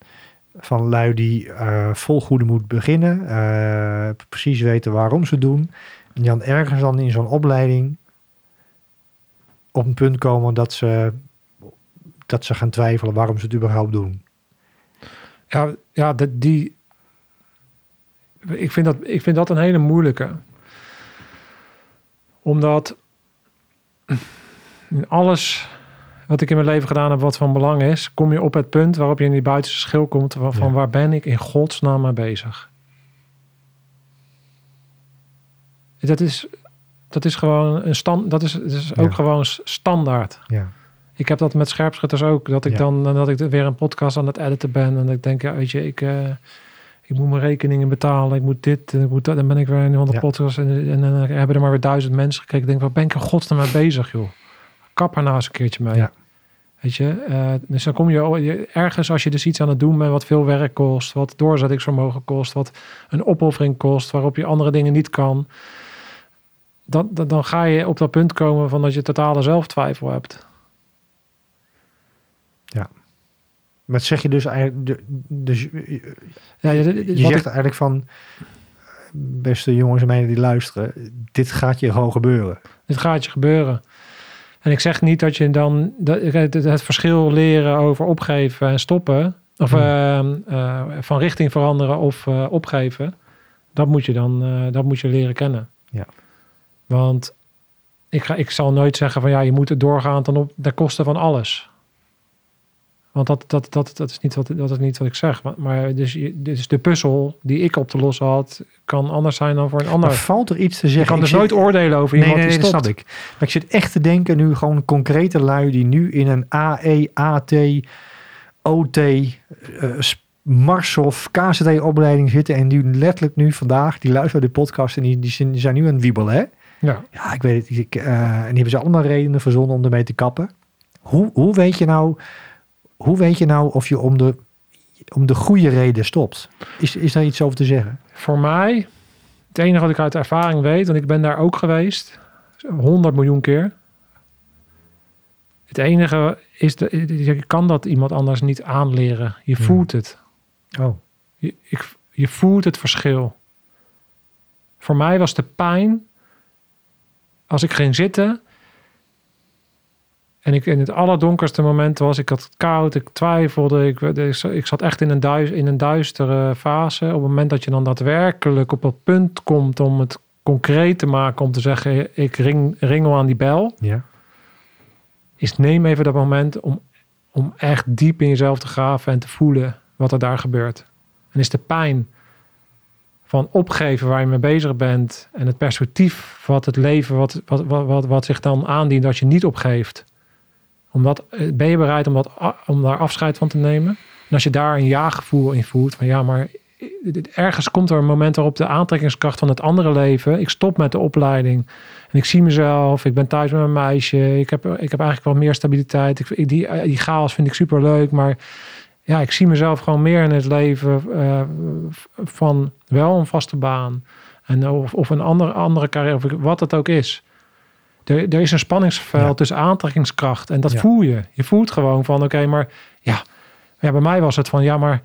[SPEAKER 3] van lui die eh, vol goede moed beginnen. eh, precies weten waarom ze doen. En dan ergens dan in zo'n opleiding op een punt komen dat ze, dat ze gaan twijfelen waarom ze het überhaupt doen.
[SPEAKER 2] Ja, ja die. Ik vind, dat, ik vind dat een hele moeilijke. Omdat in alles wat ik in mijn leven gedaan heb, wat van belang is, kom je op het punt waarop je in die buitenste schil komt van, van
[SPEAKER 3] Ja.
[SPEAKER 2] waar ben ik in godsnaam mee bezig. Dat is, dat is gewoon een stand. Dat is, dat is ook
[SPEAKER 3] Ja.
[SPEAKER 2] gewoon standaard.
[SPEAKER 3] Ja,
[SPEAKER 2] Ik heb dat met scherpschutters ook. Dat ik dan dat ik weer een podcast aan het editen ben. En dat ik denk, ja, weet je, ik, eh, ik moet mijn rekeningen betalen. Ik moet dit, en ik moet dat. Dan ben ik weer in een andere podcast. En, en dan hebben er maar weer duizend mensen gekeken. Ik denk, waar ben ik in godsnaam mee bezig, joh? Kap er nou eens een keertje mee.
[SPEAKER 3] Ja.
[SPEAKER 2] Weet je, eh, dus dan kom je, ergens als je dus iets aan het doen bent wat veel werk kost, wat doorzettingsvermogen kost, wat een opoffering kost, waarop je andere dingen niet kan. Dan, dan, dan ga je op dat punt komen van dat je totale zelftwijfel hebt.
[SPEAKER 3] maar zeg je dus eigenlijk, dus
[SPEAKER 2] Ja, je,
[SPEAKER 3] zegt
[SPEAKER 2] ik-
[SPEAKER 3] eigenlijk van, beste jongens en meiden die luisteren, dit gaat je gewoon gebeuren.
[SPEAKER 2] dit gaat je gebeuren. En ik zeg niet dat je dan dat, het, het verschil leren over opgeven en stoppen, of
[SPEAKER 3] Hmm.
[SPEAKER 2] ehm, eh, van richting veranderen of eh, opgeven, dat moet je dan eh, dat moet je leren kennen.
[SPEAKER 3] Ja.
[SPEAKER 2] Want ik, ga, ik zal nooit zeggen van ja, je moet het doorgaan ten, op, ten koste van alles. Want dat, dat, dat, dat, is niet wat, dat is niet wat ik zeg. Maar, maar dus, dus de puzzel die ik op te lossen had, kan anders zijn dan voor een ander.
[SPEAKER 3] Maar valt er iets te zeggen?
[SPEAKER 2] kan
[SPEAKER 3] Ik
[SPEAKER 2] dus
[SPEAKER 3] zit-
[SPEAKER 2] nooit oordelen over
[SPEAKER 3] Nee,
[SPEAKER 2] iemand
[SPEAKER 3] nee, nee,
[SPEAKER 2] die
[SPEAKER 3] dat snap ik. Maar ik zit echt te denken nu gewoon concrete lui die nu in een AE, AT, OT, eh Marshof, KCT opleiding zitten en die letterlijk nu vandaag, die luisteren de podcast en die, die zijn, nu aan het wiebelen. Hè?
[SPEAKER 2] Ja.
[SPEAKER 3] Ja, ik weet het. Ik, eh, en die hebben ze allemaal redenen verzonnen om ermee te kappen. Hoe, hoe, weet je nou, hoe weet je nou of je om de, om de goede reden stopt? Is, is daar iets over te zeggen?
[SPEAKER 2] Voor mij, het enige wat ik uit ervaring weet, want ik ben daar ook geweest, 100 miljoen keer. Het enige is, de, je kan dat iemand anders niet aanleren. Je
[SPEAKER 3] Hmm.
[SPEAKER 2] voelt het.
[SPEAKER 3] Oh,
[SPEAKER 2] Je, ik, je voelt het verschil. Voor mij was de pijn als ik ging zitten en ik in het allerdonkerste moment was, ik had het koud, ik twijfelde, ik, ik zat echt in een, duis, in een duistere fase. Op het moment dat je dan daadwerkelijk op het punt komt om het concreet te maken, om te zeggen, ik ring, ringel aan die bel,
[SPEAKER 3] ja.
[SPEAKER 2] is neem even dat moment om, om echt diep in jezelf te graven en te voelen wat er daar gebeurt. En is de pijn van opgeven waar je mee bezig bent en het perspectief wat het leven, wat, wat, wat, wat, wat zich dan aandient als je niet opgeeft. Omdat, eh, ben je bereid om, dat, a- om daar afscheid van te nemen? En als je daar een ja-gevoel in voelt, van ja, maar ergens komt er een moment waarop de aantrekkingskracht van het andere leven, ik stop met de opleiding en ik zie mezelf, ik ben thuis met mijn meisje, ik heb, ik heb eigenlijk wel meer stabiliteit, ik, ik- die, die chaos vind ik super leuk, maar ja, ik zie mezelf gewoon meer in het leven eh, van wel een vaste baan en of, of een andere, andere carrière, of wat het ook is. Er, er is een spanningsveld
[SPEAKER 3] Ja.
[SPEAKER 2] tussen aantrekkingskracht en dat
[SPEAKER 3] Ja.
[SPEAKER 2] voel je. Je voelt gewoon van, oké, maar ja, ja, bij mij was het van, ja, maar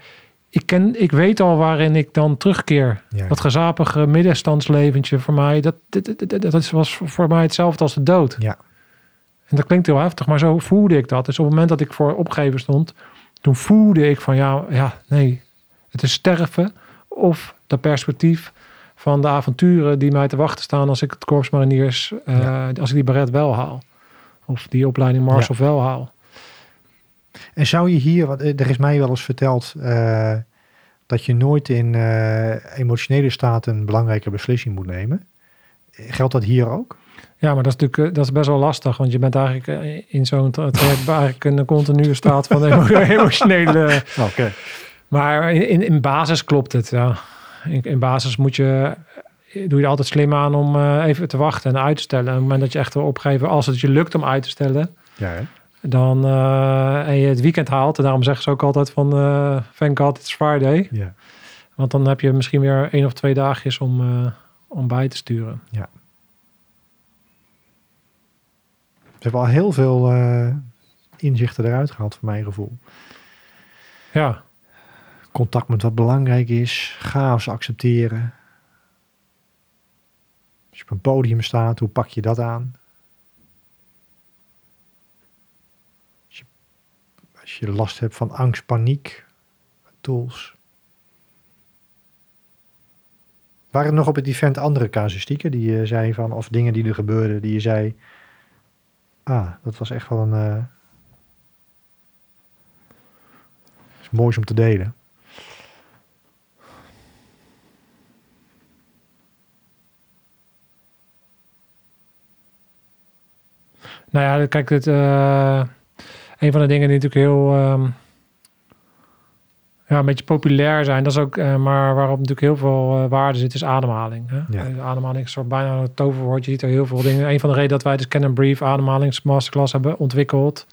[SPEAKER 2] ik, ken, ik weet al waarin ik dan terugkeer.
[SPEAKER 3] Ja.
[SPEAKER 2] Dat gezapige middenstandsleventje voor mij, dat, dat, dat, was voor mij hetzelfde als de dood.
[SPEAKER 3] Ja.
[SPEAKER 2] En dat klinkt heel heftig, maar zo voelde ik dat. Dus op het moment dat ik voor opgeven stond, toen voelde ik van ja, ja, nee, het is sterven of dat perspectief van de avonturen die mij te wachten staan als ik het Korps Mariniers, eh,
[SPEAKER 3] Ja.
[SPEAKER 2] als ik die baret wel haal. Of die opleiding Mars of wel haal.
[SPEAKER 3] En zou je hier, want eh, er is mij wel eens verteld eh, dat je nooit in emotionele staat een belangrijke beslissing moet nemen. Geldt dat hier ook?
[SPEAKER 2] Ja, maar dat is natuurlijk dat is best wel lastig, want je bent eigenlijk in zo'n traject eigenlijk een continue staat van [LAUGHS] emo- emotionele.
[SPEAKER 3] Oké.
[SPEAKER 2] Maar in, in basis klopt het, ja. In, in basis moet je, doe je er altijd slim aan om eh, even te wachten en uit te stellen. En op het moment dat je echt wil opgeven, als het je lukt om uit te stellen,
[SPEAKER 3] Ja, hè?
[SPEAKER 2] dan eh, en je het weekend haalt. En daarom zeggen ze ook altijd van, eh thank God it's Friday.
[SPEAKER 3] ja.
[SPEAKER 2] Want dan heb je misschien weer één of twee dagjes om, eh, om bij te sturen.
[SPEAKER 3] Ze hebben al heel veel eh, inzichten eruit gehaald, voor mijn gevoel.
[SPEAKER 2] Ja,
[SPEAKER 3] Contact met wat belangrijk is, chaos accepteren. Als je op een podium staat, hoe pak je dat aan? Als je, last hebt van angst, paniek, tools. Waren er nog op het event andere casuïstieken die je zei van, of dingen die er gebeurden, die je zei, ah, dat was echt wel een, eh is moois om te delen.
[SPEAKER 2] Nou ja, kijk, dit, eh, een van de dingen die natuurlijk heel ehm, ja, een beetje populair zijn, dat is ook, eh, maar waarop natuurlijk heel veel eh, waarde zit, is ademhaling. Hè?
[SPEAKER 3] Ja.
[SPEAKER 2] Ademhaling is een soort bijna een toverwoord. Je ziet er heel veel dingen. Een van de redenen dat wij de Scan and Brief ademhalingsmasterclass hebben ontwikkeld.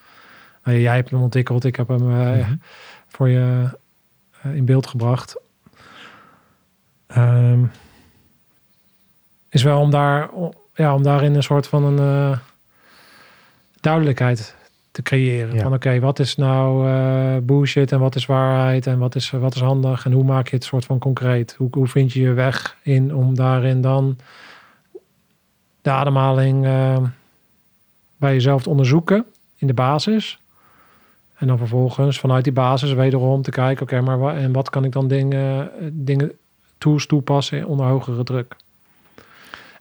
[SPEAKER 2] Jij hebt hem ontwikkeld, ik heb hem
[SPEAKER 3] Mhm.
[SPEAKER 2] voor je in beeld gebracht. Ehm, is wel om daar, ja, om daarin een soort van een duidelijkheid te creëren.
[SPEAKER 3] Ja.
[SPEAKER 2] Van oké, wat is nou eh, bullshit en wat is waarheid en wat is, wat is handig en hoe maak je het soort van concreet? Hoe, hoe vind je je weg in om daarin dan de ademhaling eh, bij jezelf te onderzoeken in de basis? En dan vervolgens vanuit die basis wederom te kijken, oké, maar wa- en wat kan ik dan dingen, dingen tools toepassen onder hogere druk?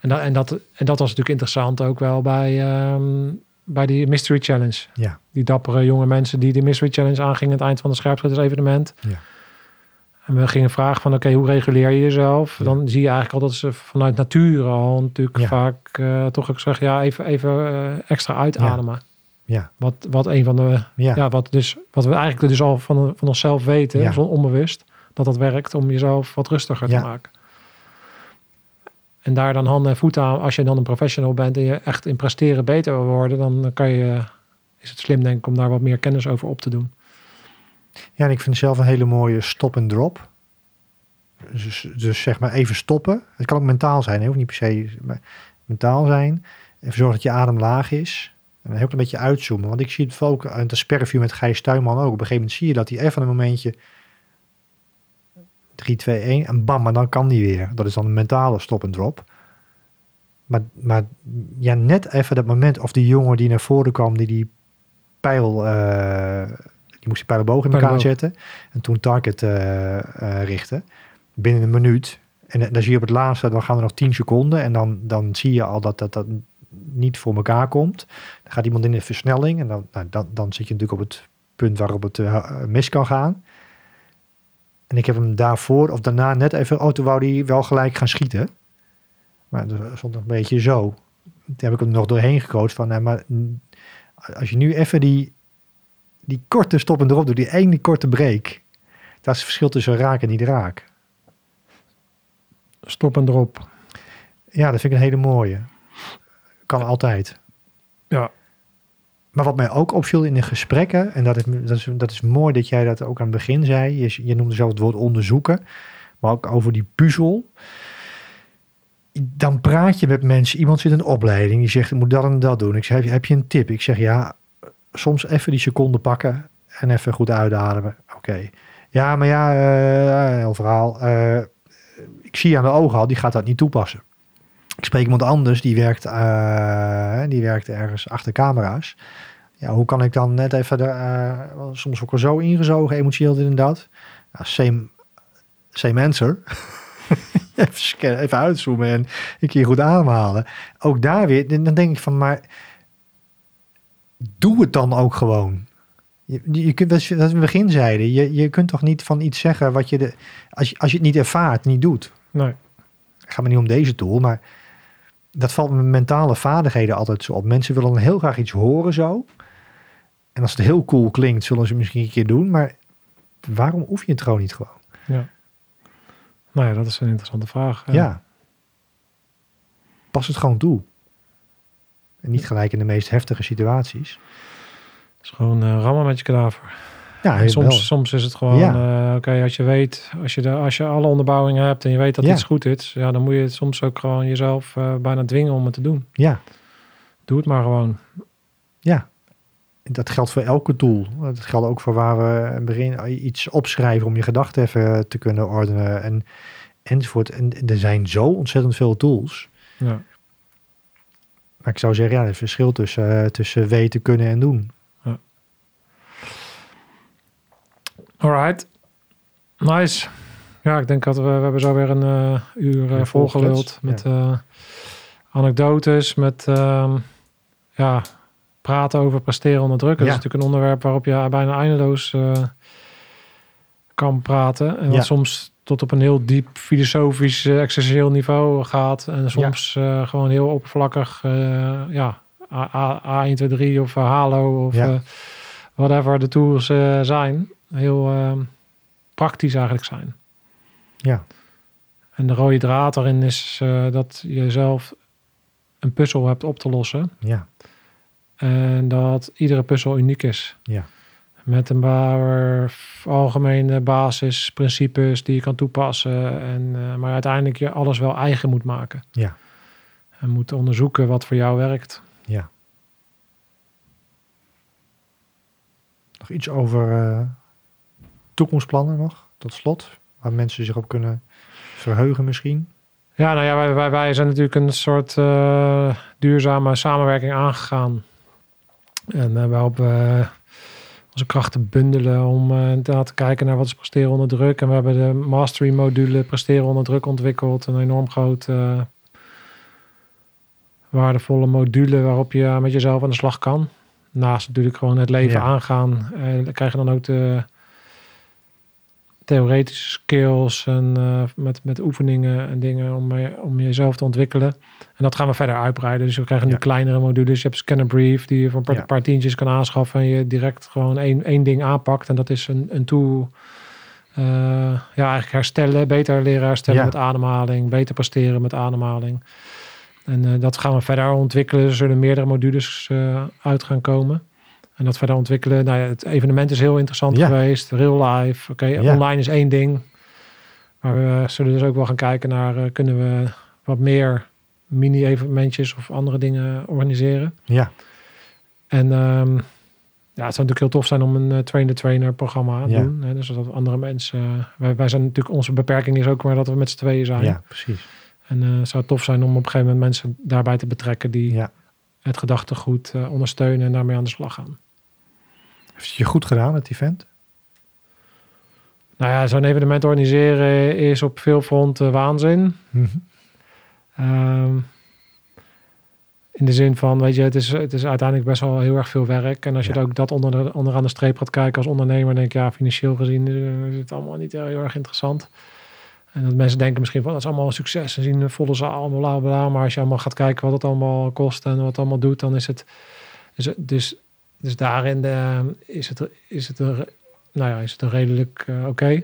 [SPEAKER 2] En, dat en, dat, en dat was natuurlijk interessant ook wel bij, ehm, bij die Mystery Challenge.
[SPEAKER 3] Ja.
[SPEAKER 2] Die dappere jonge mensen die de Mystery Challenge aangingen aan het eind van het scherpschuttersevenement.
[SPEAKER 3] Ja.
[SPEAKER 2] En we gingen vragen van, oké, hoe reguleer je jezelf?
[SPEAKER 3] Ja.
[SPEAKER 2] Dan zie je eigenlijk al dat ze vanuit nature al natuurlijk
[SPEAKER 3] Ja.
[SPEAKER 2] vaak eh, toch ook zeggen, ja, even, even eh, extra uitademen.
[SPEAKER 3] Ja.
[SPEAKER 2] Wat, wat een van de
[SPEAKER 3] Ja.
[SPEAKER 2] wat, dus, wat we eigenlijk dus al van, van onszelf weten, zo onbewust, dat dat werkt om jezelf wat rustiger te maken. En daar dan handen en voeten aan. Als je dan een professional bent en je echt in presteren beter wil worden, dan kan je, is het slim denk ik om daar wat meer kennis over op te doen.
[SPEAKER 3] Ja, en ik vind zelf een hele mooie stop en drop. Dus, dus zeg maar even stoppen. Het kan ook mentaal zijn, hè? niet per se mentaal zijn. Even zorgen dat je adem laag is. En een heel klein beetje uitzoomen. Want ik zie het ook aan het asperview met Gijs Tuinman ook. Op een gegeven moment zie je dat hij even een momentje 3, 2, 1 en bam, maar dan kan die weer. Dat is dan een mentale stop en drop. Maar, maar ja, net even dat moment of die jongen die naar voren kwam, die die pijl, eh, die moest die pijlenboog in elkaar
[SPEAKER 2] Pijlenboog.
[SPEAKER 3] zetten. En toen target eh, eh, richten. Binnen een minuut. En dan zie je op het laatste, dan gaan er nog 10 seconden. En dan, dan zie je al dat dat, dat niet voor elkaar komt. Dan gaat iemand in de versnelling. En dan, nou, dan, dan zit je natuurlijk op het punt waarop het mis kan gaan. En ik heb hem daarvoor of daarna net even, oh toen wou hij wel gelijk gaan schieten. Maar er stond nog een beetje zo. Toen heb ik hem nog doorheen gecoacht van, nou, maar als je nu even die, die korte stop en erop doet, die ene korte break. Dat is het verschil tussen raak en niet raak.
[SPEAKER 2] Stop en drop.
[SPEAKER 3] Ja, dat vind ik een hele mooie. Kan altijd. Maar wat mij ook opviel in de gesprekken, en dat is, dat is, mooi dat jij dat ook aan het begin zei. Je, je noemde zelf het woord onderzoeken, maar ook over die puzzel. Dan praat je met mensen, iemand zit in een opleiding, die zegt, ik moet dat en dat doen. Ik zeg, heb je, heb je een tip? Ik zeg, ja, soms even die seconde pakken en even goed uitademen. Oké. Ja, maar ja, eh, heel verhaal. Eh, ik zie aan de ogen al, die gaat dat niet toepassen. Ik spreek iemand anders, die werkt, eh, die werkt ergens achter camera's. Ja, hoe kan ik dan net even, de, eh, soms ook wel zo ingezogen, emotioneel dit en dat. Nou, same, same answer. [LAUGHS] even, even uitzoomen en een keer goed aanhalen. Ook daar weer, dan denk ik van, maar doe het dan ook gewoon. Je, je kunt, dat we in het begin zeiden, je, je kunt toch niet van iets zeggen wat je, de, als je, als je het niet ervaart, niet doet.
[SPEAKER 2] Nee.
[SPEAKER 3] Het gaat me niet om deze tool, maar dat valt met mentale vaardigheden altijd zo op. Mensen willen dan heel graag iets horen zo. En als het heel cool klinkt, zullen ze het misschien een keer doen. Maar waarom oef je het gewoon niet gewoon?
[SPEAKER 2] Nou ja, dat is een interessante vraag.
[SPEAKER 3] Ja. Pas het gewoon toe. En niet gelijk in de meest heftige situaties.
[SPEAKER 2] Het is gewoon eh, rammen met je kadaver.
[SPEAKER 3] Ja,
[SPEAKER 2] En soms,
[SPEAKER 3] wel.
[SPEAKER 2] soms is het gewoon,
[SPEAKER 3] Ja.
[SPEAKER 2] eh, oké, als je weet, als je, de, als je alle onderbouwingen hebt en je weet dat
[SPEAKER 3] Ja.
[SPEAKER 2] iets goed is, ja, dan moet je het soms ook gewoon jezelf eh, bijna dwingen om het te doen.
[SPEAKER 3] Ja,
[SPEAKER 2] Doe het maar gewoon.
[SPEAKER 3] ja. Dat geldt voor elke tool. Dat geldt ook voor waar we begin iets opschrijven om je gedachten even te kunnen ordenen en enzovoort. En er zijn zo ontzettend veel tools.
[SPEAKER 2] Ja.
[SPEAKER 3] Maar ik zou zeggen, ja, het verschil tussen, eh, tussen weten, kunnen en doen.
[SPEAKER 2] Alright. Nice. Ja, ik denk dat we, we hebben zo weer een eh, uur
[SPEAKER 3] Ja,
[SPEAKER 2] volgeluld met eh, anekdotes, met ehm, ja, praten over presteren onder druk. Dat
[SPEAKER 3] Ja.
[SPEAKER 2] is natuurlijk een onderwerp waarop je bijna eindeloos kan praten. En wat
[SPEAKER 3] Ja.
[SPEAKER 2] soms tot op een heel diep filosofisch, existentieel niveau gaat. En soms gewoon heel oppervlakkig, ja, A, A, A1, 2, 3 of Halo of whatever de tools zijn. Heel ehm, praktisch eigenlijk zijn.
[SPEAKER 3] Ja.
[SPEAKER 2] En de rode draad daarin is eh, dat je zelf een puzzel hebt op te lossen.
[SPEAKER 3] Ja,
[SPEAKER 2] En dat iedere puzzel uniek is.
[SPEAKER 3] Ja.
[SPEAKER 2] Met een paar algemene basisprincipes die je kan toepassen. En, eh, maar uiteindelijk je alles wel eigen moet maken.
[SPEAKER 3] Ja.
[SPEAKER 2] En moet onderzoeken wat voor jou werkt.
[SPEAKER 3] ja. Nog iets over eh, toekomstplannen nog, tot slot. Waar mensen zich op kunnen verheugen misschien.
[SPEAKER 2] Ja, nou ja, wij, wij, wij zijn natuurlijk een soort eh, duurzame samenwerking aangegaan. En eh, waarop we onze krachten bundelen om eh, inderdaad te kijken naar wat is presteren onder druk. En we hebben de mastery module presteren onder druk ontwikkeld. Een enorm groot eh, waardevolle module waarop je met jezelf aan de slag kan. Naast natuurlijk gewoon het leven
[SPEAKER 3] Ja.
[SPEAKER 2] aangaan. Eh, dan krijg je dan ook de theoretische skills en eh, met, met oefeningen en dingen om, je- om jezelf te ontwikkelen. En dat gaan we verder uitbreiden. Dus we krijgen nu
[SPEAKER 3] Ja.
[SPEAKER 2] kleinere modules. Je hebt Scanner Brief die je voor een paar,
[SPEAKER 3] Ja.
[SPEAKER 2] paar tientjes kan aanschaffen en je direct gewoon één, één ding aanpakt. En dat is een, een tool eh, ja, eigenlijk herstellen, beter leren herstellen
[SPEAKER 3] Ja.
[SPEAKER 2] met ademhaling, beter presteren met ademhaling. En eh, dat gaan we verder ontwikkelen. Er zullen meerdere modules eh, uit gaan komen. En dat verder ontwikkelen. Nou ja, het evenement is heel interessant
[SPEAKER 3] Ja.
[SPEAKER 2] geweest. Real life. Oké,
[SPEAKER 3] Ja.
[SPEAKER 2] online is één ding. Maar we zullen dus ook wel gaan kijken naar... eh, kunnen we wat meer mini-evenementjes of andere dingen organiseren.
[SPEAKER 3] Ja,
[SPEAKER 2] En ehm, ja, het zou natuurlijk heel tof zijn om een eh, trainer-trainer programma te
[SPEAKER 3] Ja.
[SPEAKER 2] doen. Hè? Dus dat andere mensen... eh, wij, wij zijn natuurlijk... Onze beperking is ook maar dat we met z'n tweeën zijn.
[SPEAKER 3] ja, precies.
[SPEAKER 2] En het zou tof zijn om op een gegeven moment mensen daarbij te betrekken... die het gedachtegoed ondersteunen en daarmee aan de slag gaan.
[SPEAKER 3] Heeft het je goed gedaan, het event?
[SPEAKER 2] Nou ja, zo'n evenement organiseren is op veel fronten waanzin. Ehm, in de zin van, weet je, het is, het is uiteindelijk best wel heel erg veel werk. En als je
[SPEAKER 3] Ja.
[SPEAKER 2] ook dat onder de, onderaan de streep gaat kijken als ondernemer, denk ik, ja, financieel gezien eh, is het allemaal niet heel, heel erg interessant. En dat mensen denken misschien van, dat is allemaal een succes. Ze zien een volle zaal, bla bla bla. Maar als je allemaal gaat kijken wat het allemaal kost en wat het allemaal doet, dan is het... Is het dus, dus daarin eh, is, het, is, het nou ja, is het redelijk eh, oké.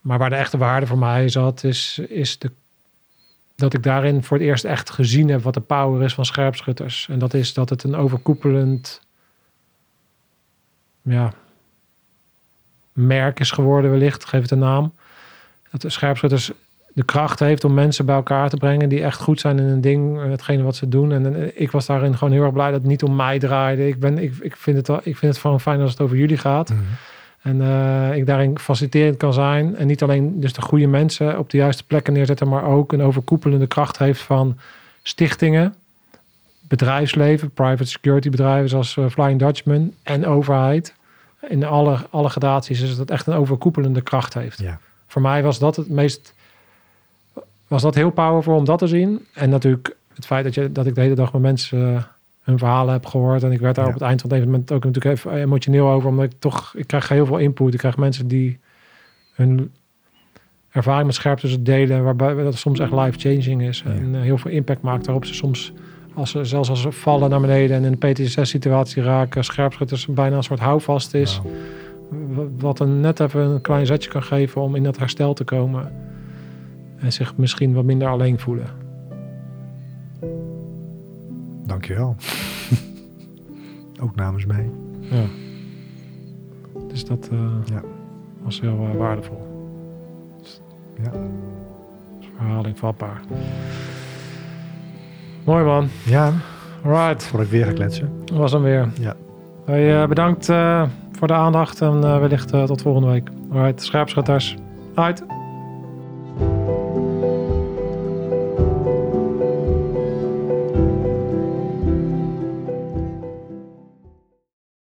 [SPEAKER 2] Maar waar de echte waarde voor mij zat, is, is de dat ik daarin voor het eerst echt gezien heb wat de power is van scherpschutters. En dat is dat het een overkoepelend ja, merk is geworden wellicht, geef het een naam. Dat de scherpschutters de kracht heeft om mensen bij elkaar te brengen die echt goed zijn in een ding, eh, hetgene wat ze doen. En eh, ik was daarin gewoon heel erg blij dat het niet om mij draaide. Ik, ben, ik, ik, vind, het, wel- ik vind het gewoon fijn als het over jullie gaat.
[SPEAKER 3] Mhm.
[SPEAKER 2] En eh, ik daarin faciliterend kan zijn. En niet alleen dus de goede mensen op de juiste plekken neerzetten, maar ook een overkoepelende kracht heeft van stichtingen, bedrijfsleven, private security bedrijven zoals Flying Dutchman en overheid. In alle, alle gradaties is dat echt een overkoepelende kracht heeft.
[SPEAKER 3] Ja.
[SPEAKER 2] Voor mij was dat het meest, was dat heel powerful om dat te zien. En natuurlijk het feit dat, je, dat ik de hele dag met mensen eh, hun verhalen heb gehoord. En ik werd daar
[SPEAKER 3] Ja.
[SPEAKER 2] op het eind van het evenement ook natuurlijk even emotioneel over. Omdat ik toch, ik krijg heel veel input. Ik krijg mensen die hun ervaring met scherpte delen. Waarbij dat soms echt life-changing is.
[SPEAKER 3] Ja.
[SPEAKER 2] En eh, heel veel impact maakt waarop ze soms, als ze, zelfs als ze vallen naar beneden en in een PTSS-situatie raken, scherpschutters bijna een soort houvast is. Wat een net even een klein zetje kan geven om in dat herstel te komen. En zich misschien wat minder alleen voelen.
[SPEAKER 3] dankjewel. [LAUGHS] Ook namens mij.
[SPEAKER 2] Ja. Dus dat eh,
[SPEAKER 3] Ja.
[SPEAKER 2] was heel eh, waardevol.
[SPEAKER 3] Ja.
[SPEAKER 2] Dus verhaling vatbaar. Mooi man.
[SPEAKER 3] Ja,
[SPEAKER 2] Alright,
[SPEAKER 3] voordat ik weer ga kletsen.
[SPEAKER 2] dat was hem weer.
[SPEAKER 3] Ja.
[SPEAKER 2] Hey, eh, bedankt voor de aandacht en wellicht tot volgende week. Alright, scherpschutters. Uit.